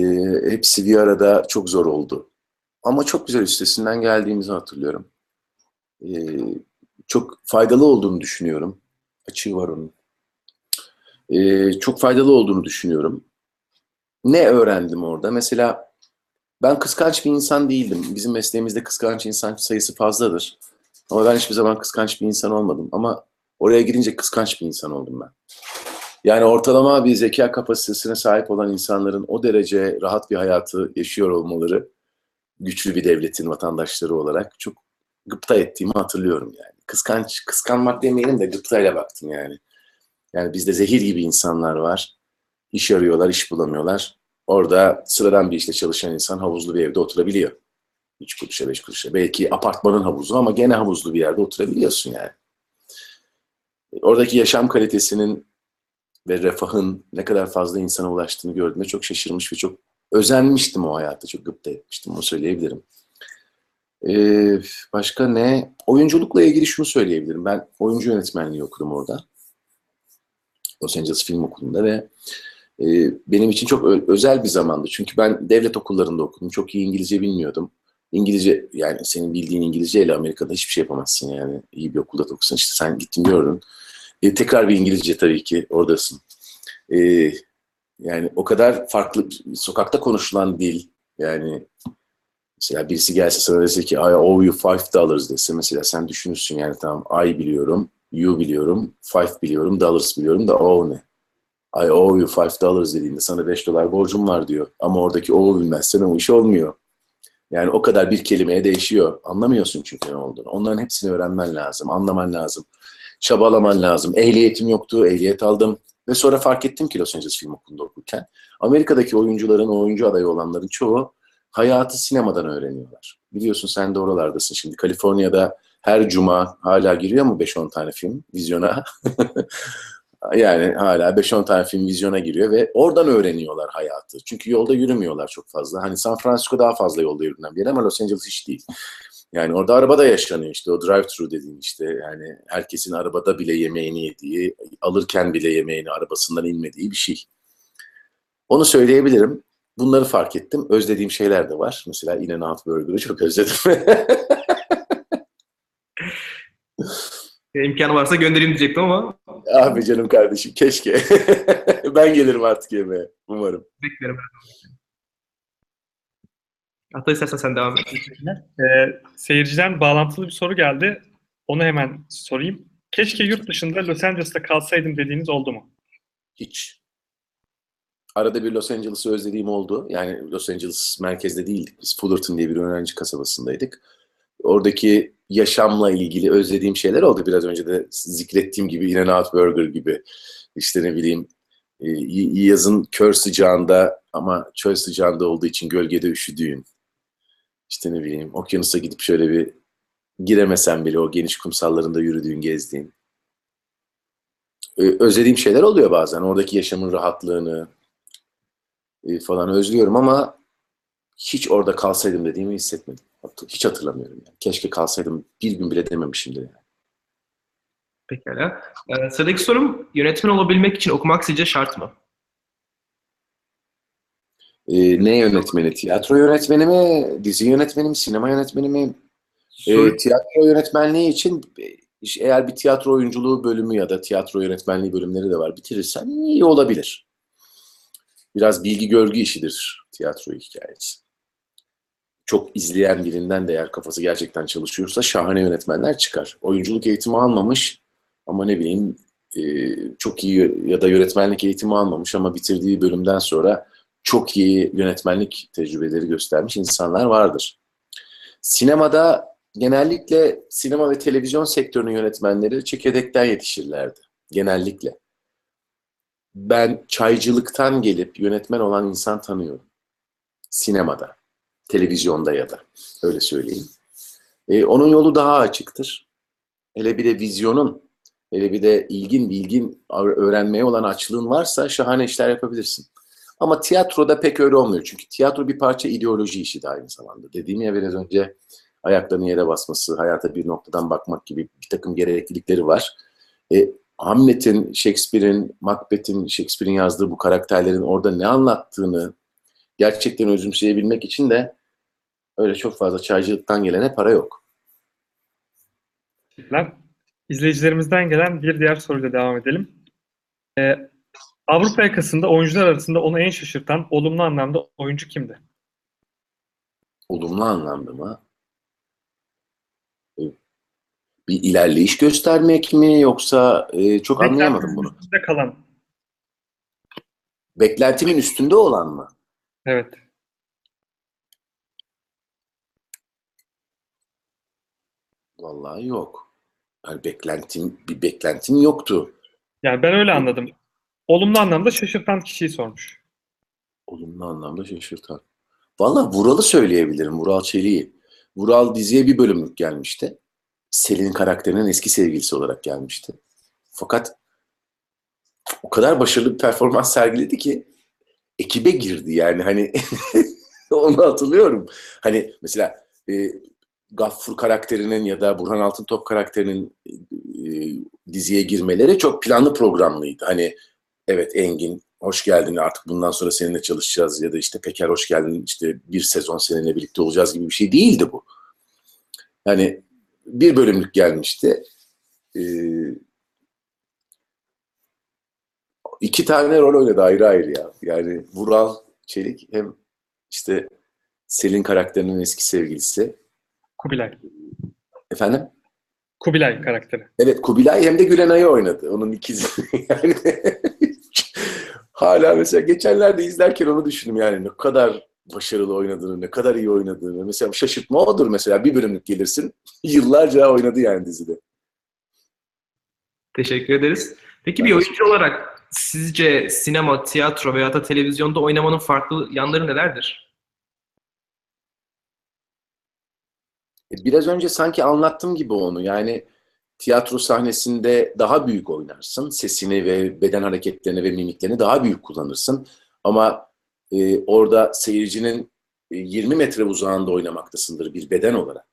hepsi bir arada çok zor oldu. Ama çok güzel üstesinden geldiğimizi hatırlıyorum. Ee, çok faydalı olduğunu düşünüyorum. Açığı var onun. Ee, çok faydalı olduğunu düşünüyorum. Ne öğrendim orada? Mesela ben kıskanç bir insan değildim. Bizim mesleğimizde kıskanç insan sayısı fazladır. Ama ben hiçbir zaman kıskanç bir insan olmadım. Ama oraya girince kıskanç bir insan oldum ben. Yani ortalama bir zeka kapasitesine sahip olan insanların o derece rahat bir hayatı yaşıyor olmaları güçlü bir devletin vatandaşları olarak çok gıpta ettiğimi hatırlıyorum yani. Kıskanç, kıskanmak demeyelim de gıptayla baktım yani. Yani bizde zehir gibi insanlar var. İş arıyorlar, iş bulamıyorlar. Orada sıradan bir işte çalışan insan havuzlu bir evde oturabiliyor. Üç kuruşa, beş kuruşa. Belki apartmanın havuzu ama gene havuzlu bir yerde oturabiliyorsun yani. Oradaki yaşam kalitesinin ve refahın ne kadar fazla insana ulaştığını gördüğümde çok şaşırmış ve çok özenmiştim o hayata. Çok gıpta etmiştim, onu söyleyebilirim. Ee, başka ne? Oyunculukla ilgili şunu söyleyebilirim. Ben oyuncu yönetmenliği okudum orada. Los Angeles Film Okulu'nda ve e, benim için çok özel bir zamandı. Çünkü ben devlet okullarında okudum. Çok iyi İngilizce bilmiyordum. İngilizce yani senin bildiğin İngilizceyle Amerika'da hiçbir şey yapamazsın yani. İyi bir okulda da okusan işte sen gittin gördün. E, tekrar bir İngilizce tabii ki oradasın. E, yani o kadar farklı sokakta konuşulan dil yani mesela birisi gelse sana dese ki I owe you five dollars dese mesela sen düşünürsün yani tamam I biliyorum, you biliyorum, five biliyorum, dollars biliyorum da owe ne? I owe you five dollars dediğinde sana 5 dolar borcum var diyor. Ama oradaki owe bilmezsen o iş olmuyor. Yani o kadar bir kelimeye değişiyor. Anlamıyorsun çünkü ne olduğunu. Onların hepsini öğrenmen lazım, anlaman lazım. Çabalaman lazım. Ehliyetim yoktu, ehliyet aldım. Ve sonra fark ettim ki Los Angeles Film Okulu'nda okurken. Amerika'daki oyuncuların, oyuncu adayı olanların çoğu hayatı sinemadan öğreniyorlar. Biliyorsun sen de oralardasın şimdi. Kaliforniya'da her cuma hala giriyor mu 5-10 tane film vizyona? yani hala 5-10 tane film vizyona giriyor ve oradan öğreniyorlar hayatı. Çünkü yolda yürümüyorlar çok fazla. Hani San Francisco daha fazla yolda yürünen bir yer ama Los Angeles hiç değil. Yani orada arabada yaşanıyor işte o drive-thru dediğin işte yani herkesin arabada bile yemeğini yediği, alırken bile yemeğini arabasından inmediği bir şey. Onu söyleyebilirim. Bunları fark ettim. Özlediğim şeyler de var. Mesela In-N-Out Burger'ı çok özledim. İmkanı varsa göndereyim diyecektim ama ah be canım kardeşim keşke. ben gelirim artık yemeğe. Umarım. beklerim. Hatta istersen sen devam et. Ee, seyirciden bağlantılı bir soru geldi. Onu hemen sorayım. Keşke yurt dışında Los Angeles'ta kalsaydım dediğiniz oldu mu? Hiç. Arada bir Los Angeles'ı özlediğim oldu. Yani Los Angeles merkezde değildik. Biz Fullerton diye bir öğrenci kasabasındaydık. Oradaki yaşamla ilgili özlediğim şeyler oldu. Biraz önce de zikrettiğim gibi In-N-Out Burger gibi. İşte ne bileyim e, yazın kör sıcağında ama çöl sıcağında olduğu için gölgede üşüdüğün. İşte ne bileyim okyanusa gidip şöyle bir giremesen bile o geniş kumsallarında yürüdüğün, gezdiğin. Özlediğim şeyler oluyor bazen. Oradaki yaşamın rahatlığını e, falan özlüyorum ama hiç orada kalsaydım dediğimi hissetmedim. Hiç hatırlamıyorum. Yani. Keşke kalsaydım bir gün bile dememişimdir. Yani. Pekala. Ee, sıradaki sorum yönetmen olabilmek için okumak sizce şart mı? E, ne yönetmeni? Tiyatro yönetmeni mi? Dizi yönetmeni mi? Sinema yönetmeni mi? E, Soru- tiyatro yönetmenliği için e, eğer bir tiyatro oyunculuğu bölümü ya da tiyatro yönetmenliği bölümleri de var bitirirsen iyi olabilir. Biraz bilgi görgü işidir tiyatro hikayesi. Çok izleyen birinden de eğer kafası gerçekten çalışıyorsa şahane yönetmenler çıkar. Oyunculuk eğitimi almamış ama ne bileyim e, çok iyi ya da yönetmenlik eğitimi almamış ama bitirdiği bölümden sonra çok iyi yönetmenlik tecrübeleri göstermiş insanlar vardır. Sinemada genellikle sinema ve televizyon sektörünün yönetmenleri çekirdekten yetişirlerdi. Genellikle. Ben çaycılıktan gelip yönetmen olan insan tanıyorum. Sinemada, televizyonda ya da öyle söyleyeyim. Ee, onun yolu daha açıktır. Hele bir de vizyonun, hele bir de ilgin, bilgin, öğrenmeye olan açlığın varsa şahane işler yapabilirsin. Ama tiyatroda pek öyle olmuyor. Çünkü tiyatro bir parça ideoloji işi de aynı zamanda. Dediğim ya biraz önce ayaklarının yere basması, hayata bir noktadan bakmak gibi bir takım gereklilikleri var. E, Hamlet'in, Shakespeare'in, Macbeth'in, Shakespeare'in yazdığı bu karakterlerin orada ne anlattığını gerçekten özümseyebilmek için de öyle çok fazla çaycılıktan gelene para yok. Teşekkürler. İzleyicilerimizden gelen bir diğer soruyla devam edelim. Ee, Avrupa yakasında oyuncular arasında onu en şaşırtan olumlu anlamda oyuncu kimdi? Olumlu anlamda mı? E, Bir ilerleyiş göstermek mi yoksa e, çok anlayamadım bunu. Beklentinin üstünde kalan. Beklentimin üstünde olan mı? Evet. Vallahi yok. Yani beklentim bir beklentim yoktu. Yani ben öyle anladım. Olumlu anlamda şaşırtan kişiyi sormuş. Olumlu anlamda şaşırtan. Vallahi Vural'ı söyleyebilirim. Vural Çelik'i. Vural diziye bir bölümlük gelmişti. Selin'in karakterinin eski sevgilisi olarak gelmişti. Fakat o kadar başarılı bir performans sergiledi ki ekibe girdi yani hani onu hatırlıyorum. Hani mesela e, Gaffur karakterinin ya da Burhan Altıntop karakterinin e, diziye girmeleri çok planlı programlıydı. Hani evet Engin hoş geldin artık bundan sonra seninle çalışacağız ya da işte Peker hoş geldin işte bir sezon seninle birlikte olacağız gibi bir şey değildi bu. Yani bir bölümlük gelmişti. Ee, iki tane rol oynadı ayrı ayrı ya. Yani Vural Çelik hem işte Selin karakterinin eski sevgilisi. Kubilay. Efendim? Kubilay karakteri. Evet Kubilay hem de Gülenay'ı oynadı. Onun ikizi. yani hala mesela geçenlerde izlerken onu düşündüm yani ne kadar başarılı oynadığını, ne kadar iyi oynadığını. Mesela şaşırtma odur mesela bir bölümlük gelirsin. Yıllarca oynadı yani dizide. Teşekkür ederiz. Peki Ben bir oyuncu olarak sizce sinema, tiyatro veya da televizyonda oynamanın farklı yanları nelerdir? Biraz önce sanki anlattım gibi onu. Yani tiyatro sahnesinde daha büyük oynarsın. Sesini ve beden hareketlerini ve mimiklerini daha büyük kullanırsın. Ama e, orada seyircinin e, 20 metre uzağında oynamaktasındır bir beden olarak.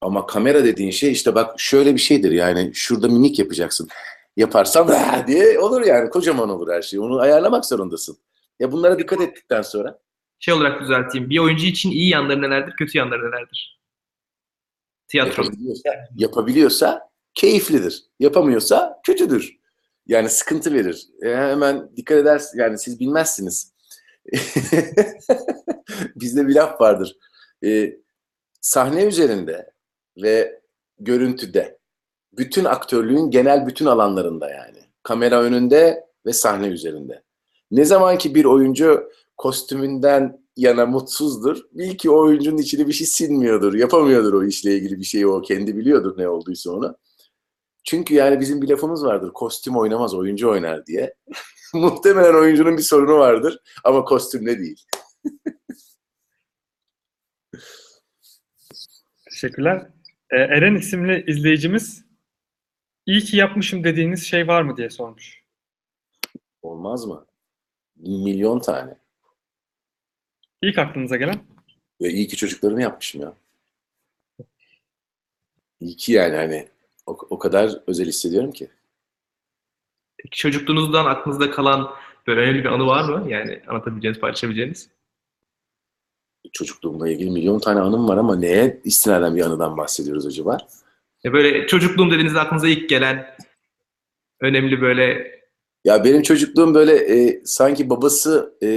Ama kamera dediğin şey işte bak şöyle bir şeydir yani şurada mimik yapacaksın. Yaparsan diye olur yani kocaman olur her şey. Onu ayarlamak zorundasın. Ya bunlara dikkat ettikten sonra Şey olarak düzelteyim. Bir oyuncu için iyi yanları nelerdir, kötü yanları nelerdir? Tiyatro. Yapabiliyorsa, yapabiliyorsa keyiflidir. Yapamıyorsa kötüdür. Yani sıkıntı verir. E, hemen dikkat edersin. Yani siz bilmezsiniz. Bizde bir laf vardır. E, sahne üzerinde ve görüntüde bütün aktörlüğün genel bütün alanlarında yani. Kamera önünde ve sahne üzerinde. Ne zaman ki bir oyuncu kostümünden yana mutsuzdur. Bil ki o oyuncunun içine bir şey sinmiyordur. Yapamıyordur o işle ilgili bir şeyi o. Kendi biliyordur ne olduysa onu. Çünkü yani bizim bir lafımız vardır. Kostüm oynamaz, oyuncu oynar diye. Muhtemelen oyuncunun bir sorunu vardır ama kostümle değil. Teşekkürler. Ee, Eren isimli izleyicimiz iyi ki yapmışım dediğiniz şey var mı diye sormuş. Olmaz mı? Milyon tane. İlk aklınıza gelen? Ve iyi ki çocuklarını yapmışım ya. İyi ki yani hani o, o kadar özel hissediyorum ki. Peki çocukluğunuzdan aklınızda kalan böyle önemli bir anı var mı? Yani anlatabileceğiniz, paylaşabileceğiniz. Çocukluğumla ilgili milyon tane anım var ama neye istinaden bir anıdan bahsediyoruz acaba? Ya böyle çocukluğum dediğinizde aklınıza ilk gelen önemli böyle Ya benim çocukluğum böyle e, sanki babası e,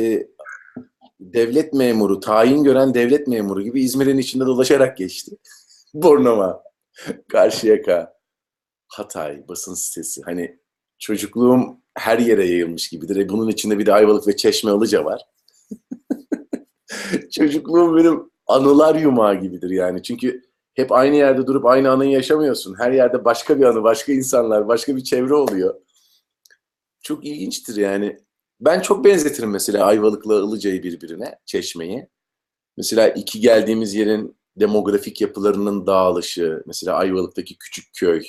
devlet memuru, tayin gören devlet memuru gibi İzmir'in içinde dolaşarak geçti. Bornova, Karşıyaka, Hatay, basın sitesi. Hani çocukluğum her yere yayılmış gibidir. E, bunun içinde bir de Ayvalık ve Çeşme Ilıca var. çocukluğum benim anılar yumağı gibidir yani. Çünkü hep aynı yerde durup aynı anıyı yaşamıyorsun. Her yerde başka bir anı, başka insanlar, başka bir çevre oluyor çok ilginçtir yani. Ben çok benzetirim mesela Ayvalık'la Ilıca'yı birbirine, Çeşme'yi. Mesela iki geldiğimiz yerin demografik yapılarının dağılışı, mesela Ayvalık'taki küçük köy,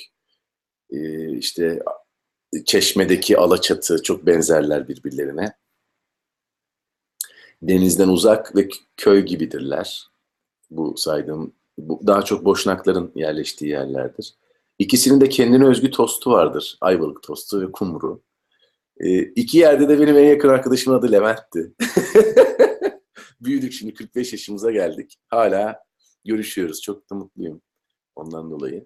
e, işte Çeşme'deki Alaçatı çok benzerler birbirlerine. Denizden uzak ve köy gibidirler. Bu saydığım, bu daha çok boşnakların yerleştiği yerlerdir. İkisinin de kendine özgü tostu vardır. Ayvalık tostu ve kumru. E, iki yerde de benim en yakın arkadaşımın adı Levent'ti. Büyüdük şimdi 45 yaşımıza geldik. Hala görüşüyoruz. Çok da mutluyum ondan dolayı.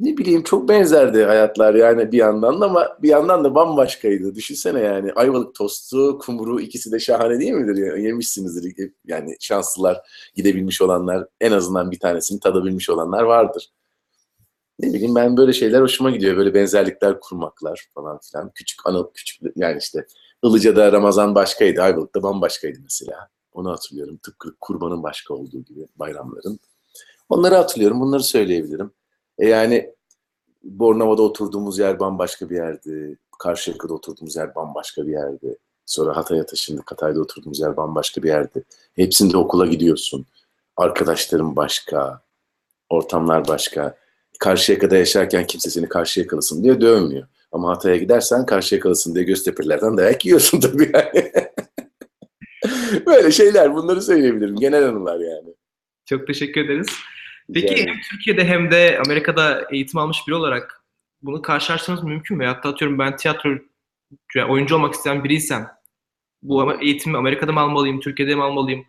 Ne bileyim çok benzerdi hayatlar yani bir yandan da ama bir yandan da bambaşkaydı. Düşünsene yani Ayvalık tostu, kumru ikisi de şahane değil midir? Ya? Yemişsinizdir. Yani şanslılar, gidebilmiş olanlar, en azından bir tanesini tadabilmiş olanlar vardır ne bileyim ben böyle şeyler hoşuma gidiyor. Böyle benzerlikler kurmaklar falan filan. Küçük anı, küçük yani işte Ilıca'da Ramazan başkaydı, Ayvalık'ta bambaşkaydı mesela. Onu hatırlıyorum. Tıpkı kurbanın başka olduğu gibi bayramların. Onları hatırlıyorum. Bunları söyleyebilirim. E yani Bornova'da oturduğumuz yer bambaşka bir yerdi. Karşıyaka'da oturduğumuz yer bambaşka bir yerdi. Sonra Hatay'a taşındık. Hatay'da oturduğumuz yer bambaşka bir yerdi. Hepsinde okula gidiyorsun. Arkadaşlarım başka. Ortamlar başka. Karşıyaka'da yaşarken kimse seni Karşıyakalısın diye dövmüyor. Ama Hatay'a gidersen Karşıyakalısın diye Göztepe'lilerden dayak yiyorsun tabii yani. Böyle şeyler bunları söyleyebilirim. Genel anılar yani. çok teşekkür ederiz. Peki Yani- hem Türkiye'de hem de Amerika'da eğitim almış biri olarak bunu karşılaştırmanız mümkün mü? Hatta atıyorum ben tiyatro yani oyuncu olmak isteyen biriysem bu eğitimi Amerika'da mı almalıyım, Türkiye'de mi almalıyım?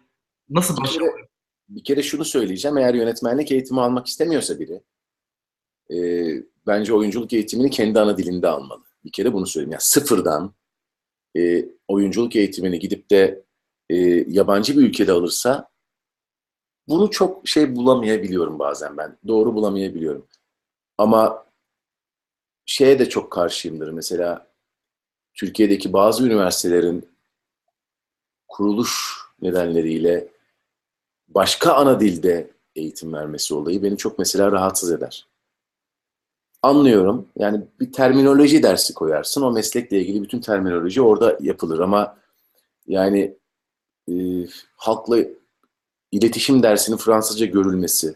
Nasıl başlamalıyım? bir kere şunu söyleyeceğim. Eğer yönetmenlik eğitimi almak istemiyorsa biri e, bence oyunculuk eğitimini kendi ana dilinde almalı. Bir kere bunu söyleyeyim. Yani sıfırdan e, oyunculuk eğitimini gidip de e, yabancı bir ülkede alırsa bunu çok şey bulamayabiliyorum bazen ben. Doğru bulamayabiliyorum. Ama şeye de çok karşıyımdır. Mesela Türkiye'deki bazı üniversitelerin kuruluş nedenleriyle başka ana dilde eğitim vermesi olayı beni çok mesela rahatsız eder. Anlıyorum. Yani bir terminoloji dersi koyarsın. O meslekle ilgili bütün terminoloji orada yapılır ama yani e, halkla iletişim dersinin Fransızca görülmesi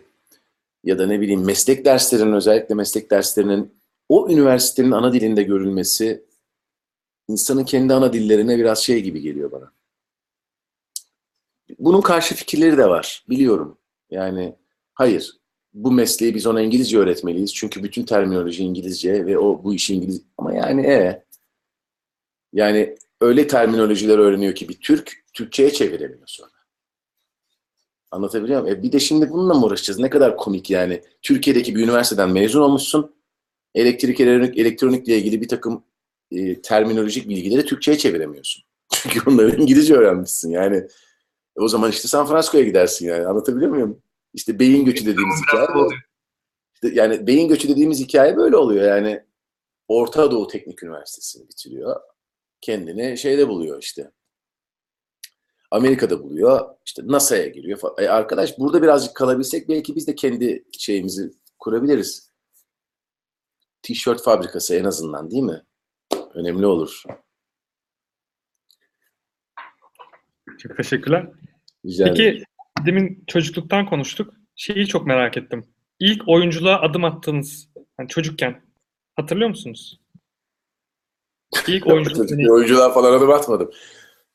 ya da ne bileyim meslek derslerinin özellikle meslek derslerinin o üniversitenin ana dilinde görülmesi insanın kendi ana dillerine biraz şey gibi geliyor bana. Bunun karşı fikirleri de var. Biliyorum. Yani hayır. Bu mesleği biz ona İngilizce öğretmeliyiz. Çünkü bütün terminoloji İngilizce ve o bu işi İngiliz ama yani e yani öyle terminolojiler öğreniyor ki bir Türk Türkçe'ye çeviremiyor sonra. Anlatabiliyor muyum? E bir de şimdi bununla mı uğraşacağız? Ne kadar komik yani. Türkiye'deki bir üniversiteden mezun olmuşsun. Elektrik, elektronik, elektronikle ilgili bir takım e, terminolojik bilgileri Türkçe'ye çeviremiyorsun. Çünkü onları İngilizce öğrenmişsin. Yani e, o zaman işte San Francisco'ya gidersin yani. Anlatabiliyor muyum? İşte beyin göçü dediğimiz hikaye. bu. İşte yani beyin göçü dediğimiz hikaye böyle oluyor. Yani Orta Doğu Teknik Üniversitesi'ni bitiriyor. Kendini şeyde buluyor işte. Amerika'da buluyor. İşte NASA'ya giriyor. falan. E arkadaş burada birazcık kalabilsek belki biz de kendi şeyimizi kurabiliriz. Tişört fabrikası en azından değil mi? Önemli olur. Çok teşekkürler. Rica ederim. Peki demin çocukluktan konuştuk. Şeyi çok merak ettim. İlk oyunculuğa adım attığınız hani çocukken hatırlıyor musunuz? İlk oyunculuk oyuncular falan adım atmadım.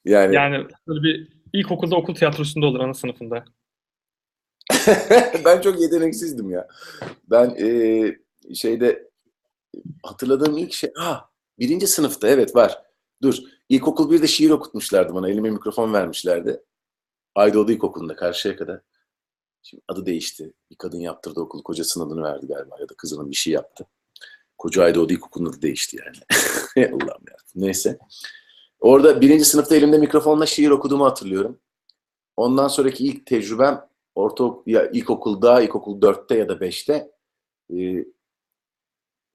Yani, Yani böyle bir ilkokulda okul tiyatrosunda olur ana sınıfında. ben çok yeteneksizdim ya. Ben eee, şeyde hatırladığım ilk şey, ha birinci sınıfta evet var. Dur, ilkokul bir de şiir okutmuşlardı bana. Elime mikrofon vermişlerdi. Aydoğdu İlkokulu'nda karşıya kadar. Şimdi adı değişti. Bir kadın yaptırdı okulu. Kocasının adını verdi galiba ya da kızının bir şey yaptı. Koca Aydoğdu İlkokulu'nun adı değişti yani. Allah'ım ya. Neyse. Orada birinci sınıfta elimde mikrofonla şiir okuduğumu hatırlıyorum. Ondan sonraki ilk tecrübem orta ya ilkokulda, ilkokul 4'te ya da 5'te e,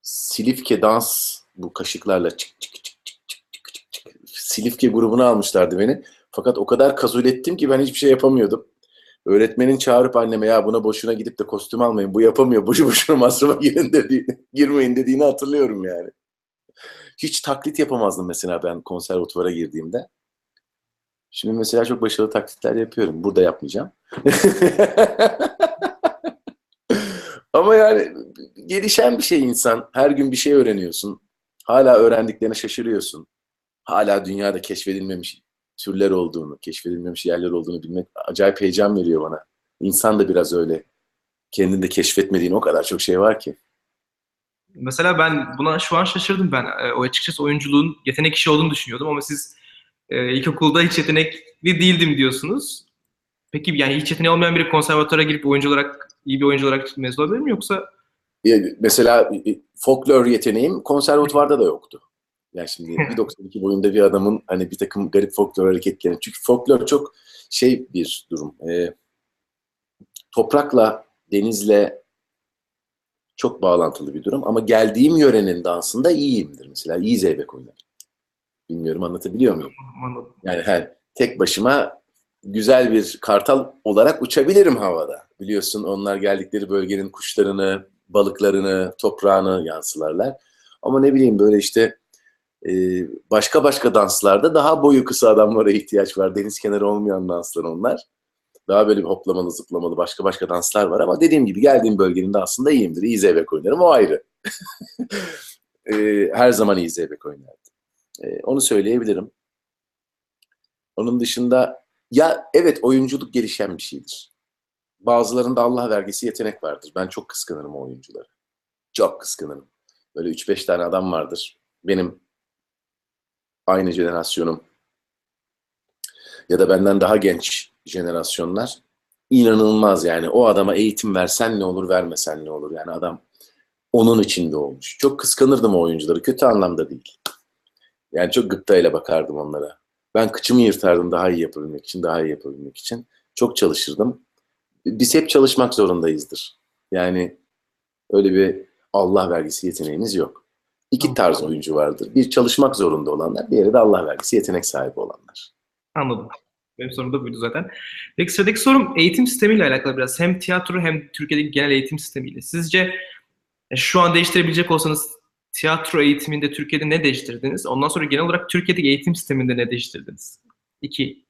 Silifke dans bu kaşıklarla çık çık çık çık çık çık çık Silifke grubuna almışlardı beni. Fakat o kadar kazul ettim ki ben hiçbir şey yapamıyordum. Öğretmenin çağırıp anneme ya buna boşuna gidip de kostüm almayın. Bu yapamıyor. Boşu boşuna masrafa girin dediğini, girmeyin dediğini hatırlıyorum yani. Hiç taklit yapamazdım mesela ben konservatuvara girdiğimde. Şimdi mesela çok başarılı taklitler yapıyorum. Burada yapmayacağım. Ama yani gelişen bir şey insan. Her gün bir şey öğreniyorsun. Hala öğrendiklerine şaşırıyorsun. Hala dünyada keşfedilmemiş türler olduğunu, keşfedilmemiş yerler olduğunu bilmek acayip heyecan veriyor bana. İnsan da biraz öyle. Kendinde keşfetmediğin o kadar çok şey var ki. Mesela ben buna şu an şaşırdım ben. E, O açıkçası oyunculuğun yetenek işi olduğunu düşünüyordum ama siz e, ilkokulda hiç yetenekli değildim diyorsunuz. Peki yani hiç yeteneği olmayan biri konservatuvara girip oyuncu olarak, iyi bir oyuncu olarak mezun olabilir mi yoksa Mesela folklor yeteneğim konservatuvarda da yoktu. Yani şimdi 1.92 boyunda bir adamın hani bir takım garip folklor hareketlerini. Çünkü folklor çok şey bir durum. E, toprakla, denizle çok bağlantılı bir durum. Ama geldiğim yörenin dansında iyiyimdir mesela. İyi zeybek oynarım. Bilmiyorum anlatabiliyor muyum? anladım. Yani her tek başıma güzel bir kartal olarak uçabilirim havada. Biliyorsun onlar geldikleri bölgenin kuşlarını, balıklarını, toprağını yansılarlar. Ama ne bileyim böyle işte başka başka danslarda daha boyu kısa adamlara ihtiyaç var. Deniz kenarı olmayan danslar onlar. Daha böyle bir hoplamalı, zıplamalı başka başka danslar var ama dediğim gibi geldiğim bölgenin dansında iyiyimdir. İyi zeybek oynarım o ayrı. E, her zaman iyi zeybek oynardım. E, onu söyleyebilirim. Onun dışında ya evet oyunculuk gelişen bir şeydir. bazılarında Allah vergisi yetenek vardır. Ben çok kıskanırım o oyuncuları. Çok kıskanırım. Böyle 3-5 tane adam vardır. Benim aynı jenerasyonum ya da benden daha genç jenerasyonlar inanılmaz yani. O adama eğitim versen ne olur, vermesen ne olur. Yani adam onun içinde olmuş. Çok kıskanırdım o oyuncuları. Kötü anlamda değil. Yani çok gıptayla bakardım onlara. Ben kıçımı yırtardım daha iyi yapabilmek için, daha iyi yapabilmek için. Çok çalışırdım. Biz hep çalışmak zorundayızdır. Yani öyle bir Allah vergisi yeteneğimiz yok. İki tarz oyuncu vardır. Bir çalışmak zorunda olanlar, diğeri de Allah vergisi yetenek sahibi olanlar. Anladım. Benim sorum da buydu zaten. Peki sıradaki sorum eğitim sistemiyle alakalı biraz. Hem tiyatro hem Türkiye'deki genel eğitim sistemiyle. Sizce e, şu an değiştirebilecek olsanız tiyatro eğitiminde Türkiye'de ne değiştirdiniz? Ondan sonra genel olarak Türkiye'deki eğitim sisteminde ne değiştirdiniz? İki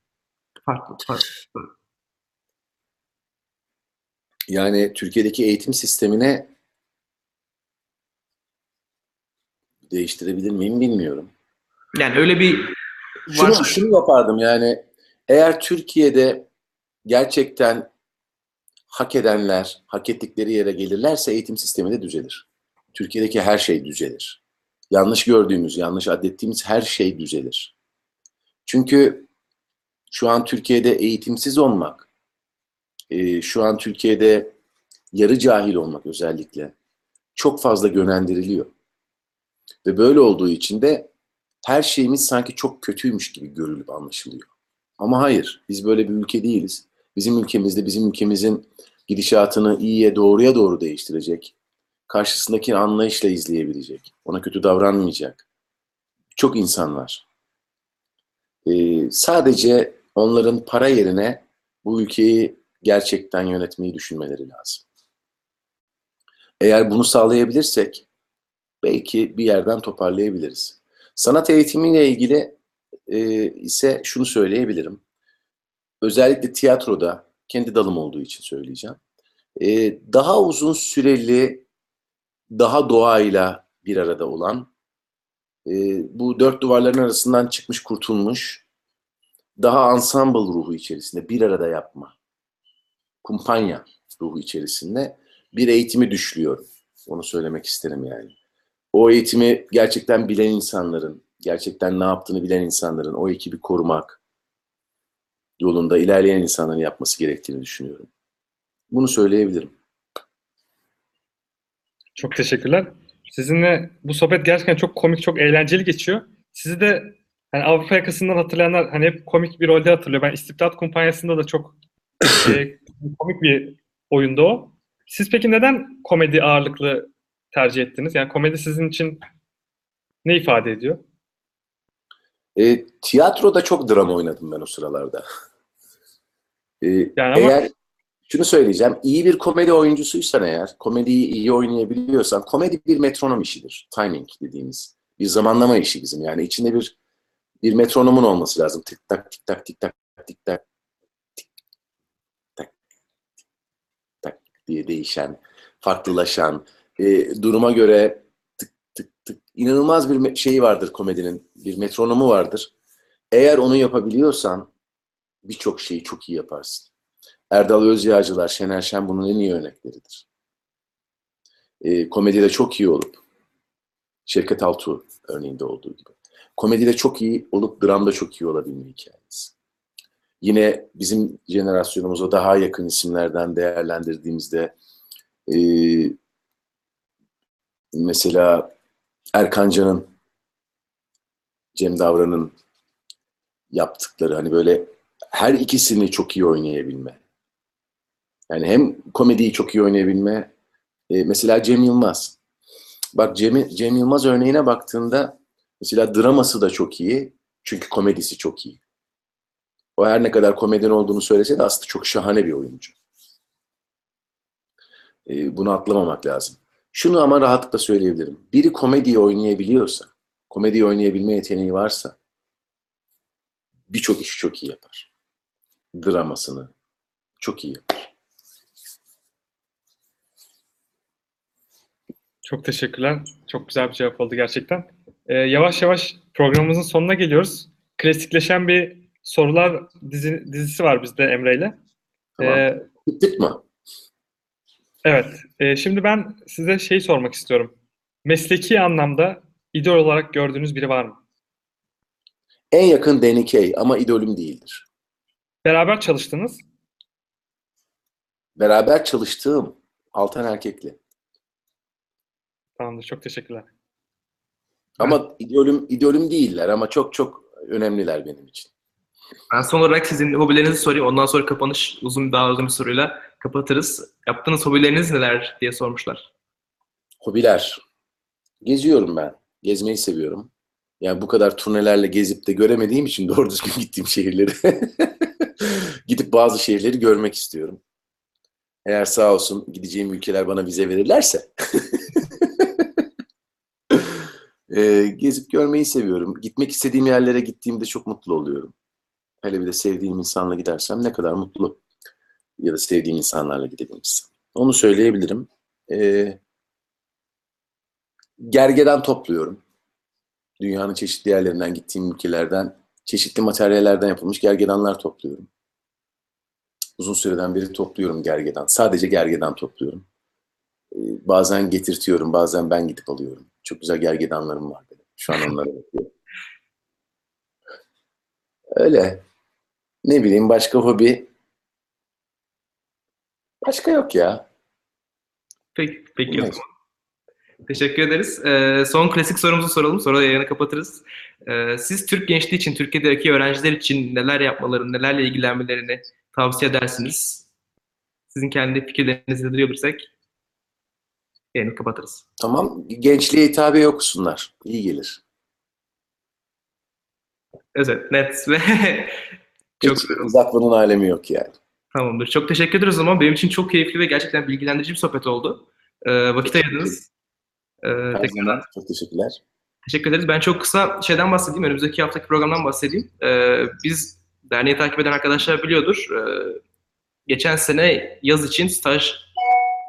farklı. farklı. Yani Türkiye'deki eğitim sistemine değiştirebilir miyim bilmiyorum. Yani öyle bir Şunu, var. şunu yapardım yani eğer Türkiye'de gerçekten hak edenler hak ettikleri yere gelirlerse eğitim sistemi de düzelir. Türkiye'deki her şey düzelir. Yanlış gördüğümüz, yanlış adettiğimiz her şey düzelir. Çünkü şu an Türkiye'de eğitimsiz olmak, e, şu an Türkiye'de yarı cahil olmak özellikle çok fazla yönlendiriliyor. Ve böyle olduğu için de her şeyimiz sanki çok kötüymüş gibi görülüp anlaşılıyor. Ama hayır, biz böyle bir ülke değiliz. Bizim ülkemizde bizim ülkemizin gidişatını iyiye doğruya doğru değiştirecek, karşısındaki anlayışla izleyebilecek, ona kötü davranmayacak çok insan var. Ee, sadece onların para yerine bu ülkeyi gerçekten yönetmeyi düşünmeleri lazım. Eğer bunu sağlayabilirsek belki bir yerden toparlayabiliriz. Sanat eğitimiyle ilgili e, ise şunu söyleyebilirim. Özellikle tiyatroda, kendi dalım olduğu için söyleyeceğim. E, daha uzun süreli, daha doğayla bir arada olan, e, bu dört duvarların arasından çıkmış, kurtulmuş, daha ensemble ruhu içerisinde bir arada yapma, kumpanya ruhu içerisinde bir eğitimi düşlüyorum. Onu söylemek isterim yani o eğitimi gerçekten bilen insanların, gerçekten ne yaptığını bilen insanların o ekibi korumak yolunda ilerleyen insanların yapması gerektiğini düşünüyorum. Bunu söyleyebilirim. Çok teşekkürler. Sizinle bu sohbet gerçekten çok komik, çok eğlenceli geçiyor. Sizi de hani Avrupa yakasından hatırlayanlar hani hep komik bir rolde hatırlıyor. Ben İstibdat Kumpanyası'nda da çok e, komik bir oyunda o. Siz peki neden komedi ağırlıklı tercih ettiniz? Yani komedi sizin için ne ifade ediyor? E, tiyatroda çok drama oynadım ben o sıralarda. E, Yani ama eğer şunu söyleyeceğim, iyi bir komedi oyuncusuysan eğer, komediyi iyi oynayabiliyorsan, komedi bir metronom işidir. Timing dediğimiz. Bir zamanlama işi bizim. Yani içinde bir bir metronomun olması lazım. Tık tak tik tak tik tak tik tak tik tak tak diye değişen, farklılaşan, e, duruma göre tık tık tık inanılmaz bir şeyi vardır komedinin. Bir metronomu vardır. Eğer onu yapabiliyorsan birçok şeyi çok iyi yaparsın. Erdal Özyağcılar, Şener Şen bunun en iyi örnekleridir. E, komedide çok iyi olup, Şevket Altuğ örneğinde olduğu gibi. Komedide çok iyi olup dramda çok iyi olabilme hikayesi. Yine bizim jenerasyonumuza daha yakın isimlerden değerlendirdiğimizde e, mesela Erkan Can'ın, Cem Davran'ın yaptıkları hani böyle her ikisini çok iyi oynayabilme. Yani hem komediyi çok iyi oynayabilme. e, mesela Cem Yılmaz. Bak Cem, Cem Yılmaz örneğine baktığında mesela draması da çok iyi. Çünkü komedisi çok iyi. O her ne kadar komedyen olduğunu söylese de aslında çok şahane bir oyuncu. E, bunu atlamamak lazım. Şunu ama rahatlıkla söyleyebilirim. Biri komediyi oynayabiliyorsa, komediyi oynayabilme yeteneği varsa birçok işi çok iyi yapar. Dramasını çok iyi yapar. Çok teşekkürler. Çok güzel bir cevap oldu gerçekten. Ee, yavaş yavaş programımızın sonuna geliyoruz. Klasikleşen bir sorular dizi, dizisi var bizde Emre ile. Tamam. Ee, Bittik mi? Evet. e, şimdi ben size şey sormak istiyorum. Mesleki anlamda idol olarak gördüğünüz biri var mı? En yakın Kaye ama idolüm değildir. Beraber çalıştınız. Beraber çalıştığım Altan Erkekli. Tamamdır. Çok teşekkürler. Ama idolüm idolüm değiller ama çok çok önemliler benim için. Ben son olarak sizin hobilerinizi sorayım. Ondan sonra kapanış uzun daha uzun bir soruyla kapatırız. Yaptığınız hobileriniz neler diye sormuşlar. Hobiler. Geziyorum ben. Gezmeyi seviyorum. Yani bu kadar turnelerle gezip de göremediğim için doğru düzgün gittiğim şehirleri gidip bazı şehirleri görmek istiyorum. Eğer sağ olsun gideceğim ülkeler bana vize verirlerse Ee, gezip görmeyi seviyorum. Gitmek istediğim yerlere gittiğimde çok mutlu oluyorum. Hele bir de sevdiğim insanla gidersem ne kadar mutlu. Ya da sevdiğim insanlarla gidebilirsem. Onu söyleyebilirim. Ee, gergedan topluyorum. Dünyanın çeşitli yerlerinden gittiğim ülkelerden çeşitli materyallerden yapılmış gergedanlar topluyorum. Uzun süreden beri topluyorum gergedan. Sadece gergedan topluyorum. Ee, bazen getirtiyorum, bazen ben gidip alıyorum. Çok güzel gergedanlarım var benim. Şu an onlara bakıyorum. Öyle. Ne bileyim başka hobi. Başka yok ya. Peki, peki o zaman. Teşekkür ederiz. Ee, son klasik sorumuzu soralım. Sonra yayını kapatırız. Ee, siz Türk gençliği için, Türkiye'deki öğrenciler için neler yapmalarını, nelerle ilgilenmelerini tavsiye edersiniz? Sizin kendi fikirlerinizi duyabilirsek yayını kapatırız. Tamam. Gençliğe hitabe okusunlar. İyi gelir. Özet, net ve çok Hiç uzatmanın alemi yok yani. tamamdır. Çok teşekkür ederiz o zaman. Benim için çok keyifli ve gerçekten bilgilendirici bir sohbet oldu. Ee, vakit ayırdınız. Ee, Her tekrar zaman çok teşekkürler. Teşekkür ederiz. Ben çok kısa şeyden bahsedeyim. Önümüzdeki haftaki programdan bahsedeyim. Ee, biz derneği takip eden arkadaşlar biliyordur. Ee, geçen sene yaz için staj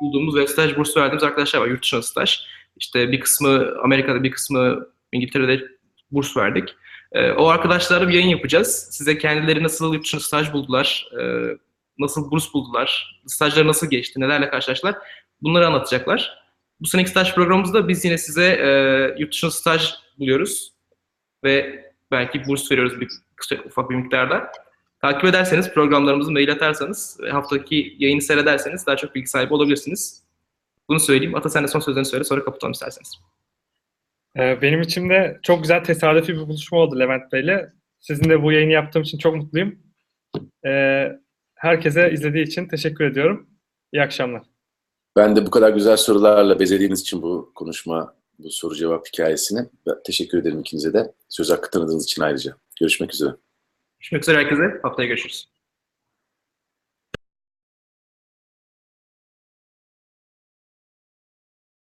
bulduğumuz ve staj bursu verdiğimiz arkadaşlar var. Yurt dışına staj. İşte bir kısmı Amerika'da, bir kısmı İngiltere'de burs verdik. Ee, o arkadaşlarla bir yayın yapacağız. Size kendileri nasıl yurt dışına staj buldular, e, nasıl burs buldular, stajları nasıl geçti, nelerle karşılaştılar bunları anlatacaklar. Bu seneki staj programımızda biz yine size e, yurt dışına staj buluyoruz ve belki burs veriyoruz bir ufak bir miktarda. Takip ederseniz programlarımızı mail atarsanız ve haftaki yayını seyrederseniz daha çok bilgi sahibi olabilirsiniz. Bunu söyleyeyim. Ata sen de son sözlerini söyle sonra kapatalım isterseniz. Ee, benim için de çok güzel tesadüfi bir buluşma oldu Levent Bey'le. Sizin de bu yayını yaptığım için çok mutluyum. Ee, herkese izlediği için teşekkür ediyorum. İyi akşamlar. Ben de bu kadar güzel sorularla bezediğiniz için bu konuşma, bu soru cevap hikayesini teşekkür ederim ikinize de. Söz hakkı tanıdığınız için ayrıca. Görüşmek üzere. Görüşmek üzere herkese. Haftaya görüşürüz.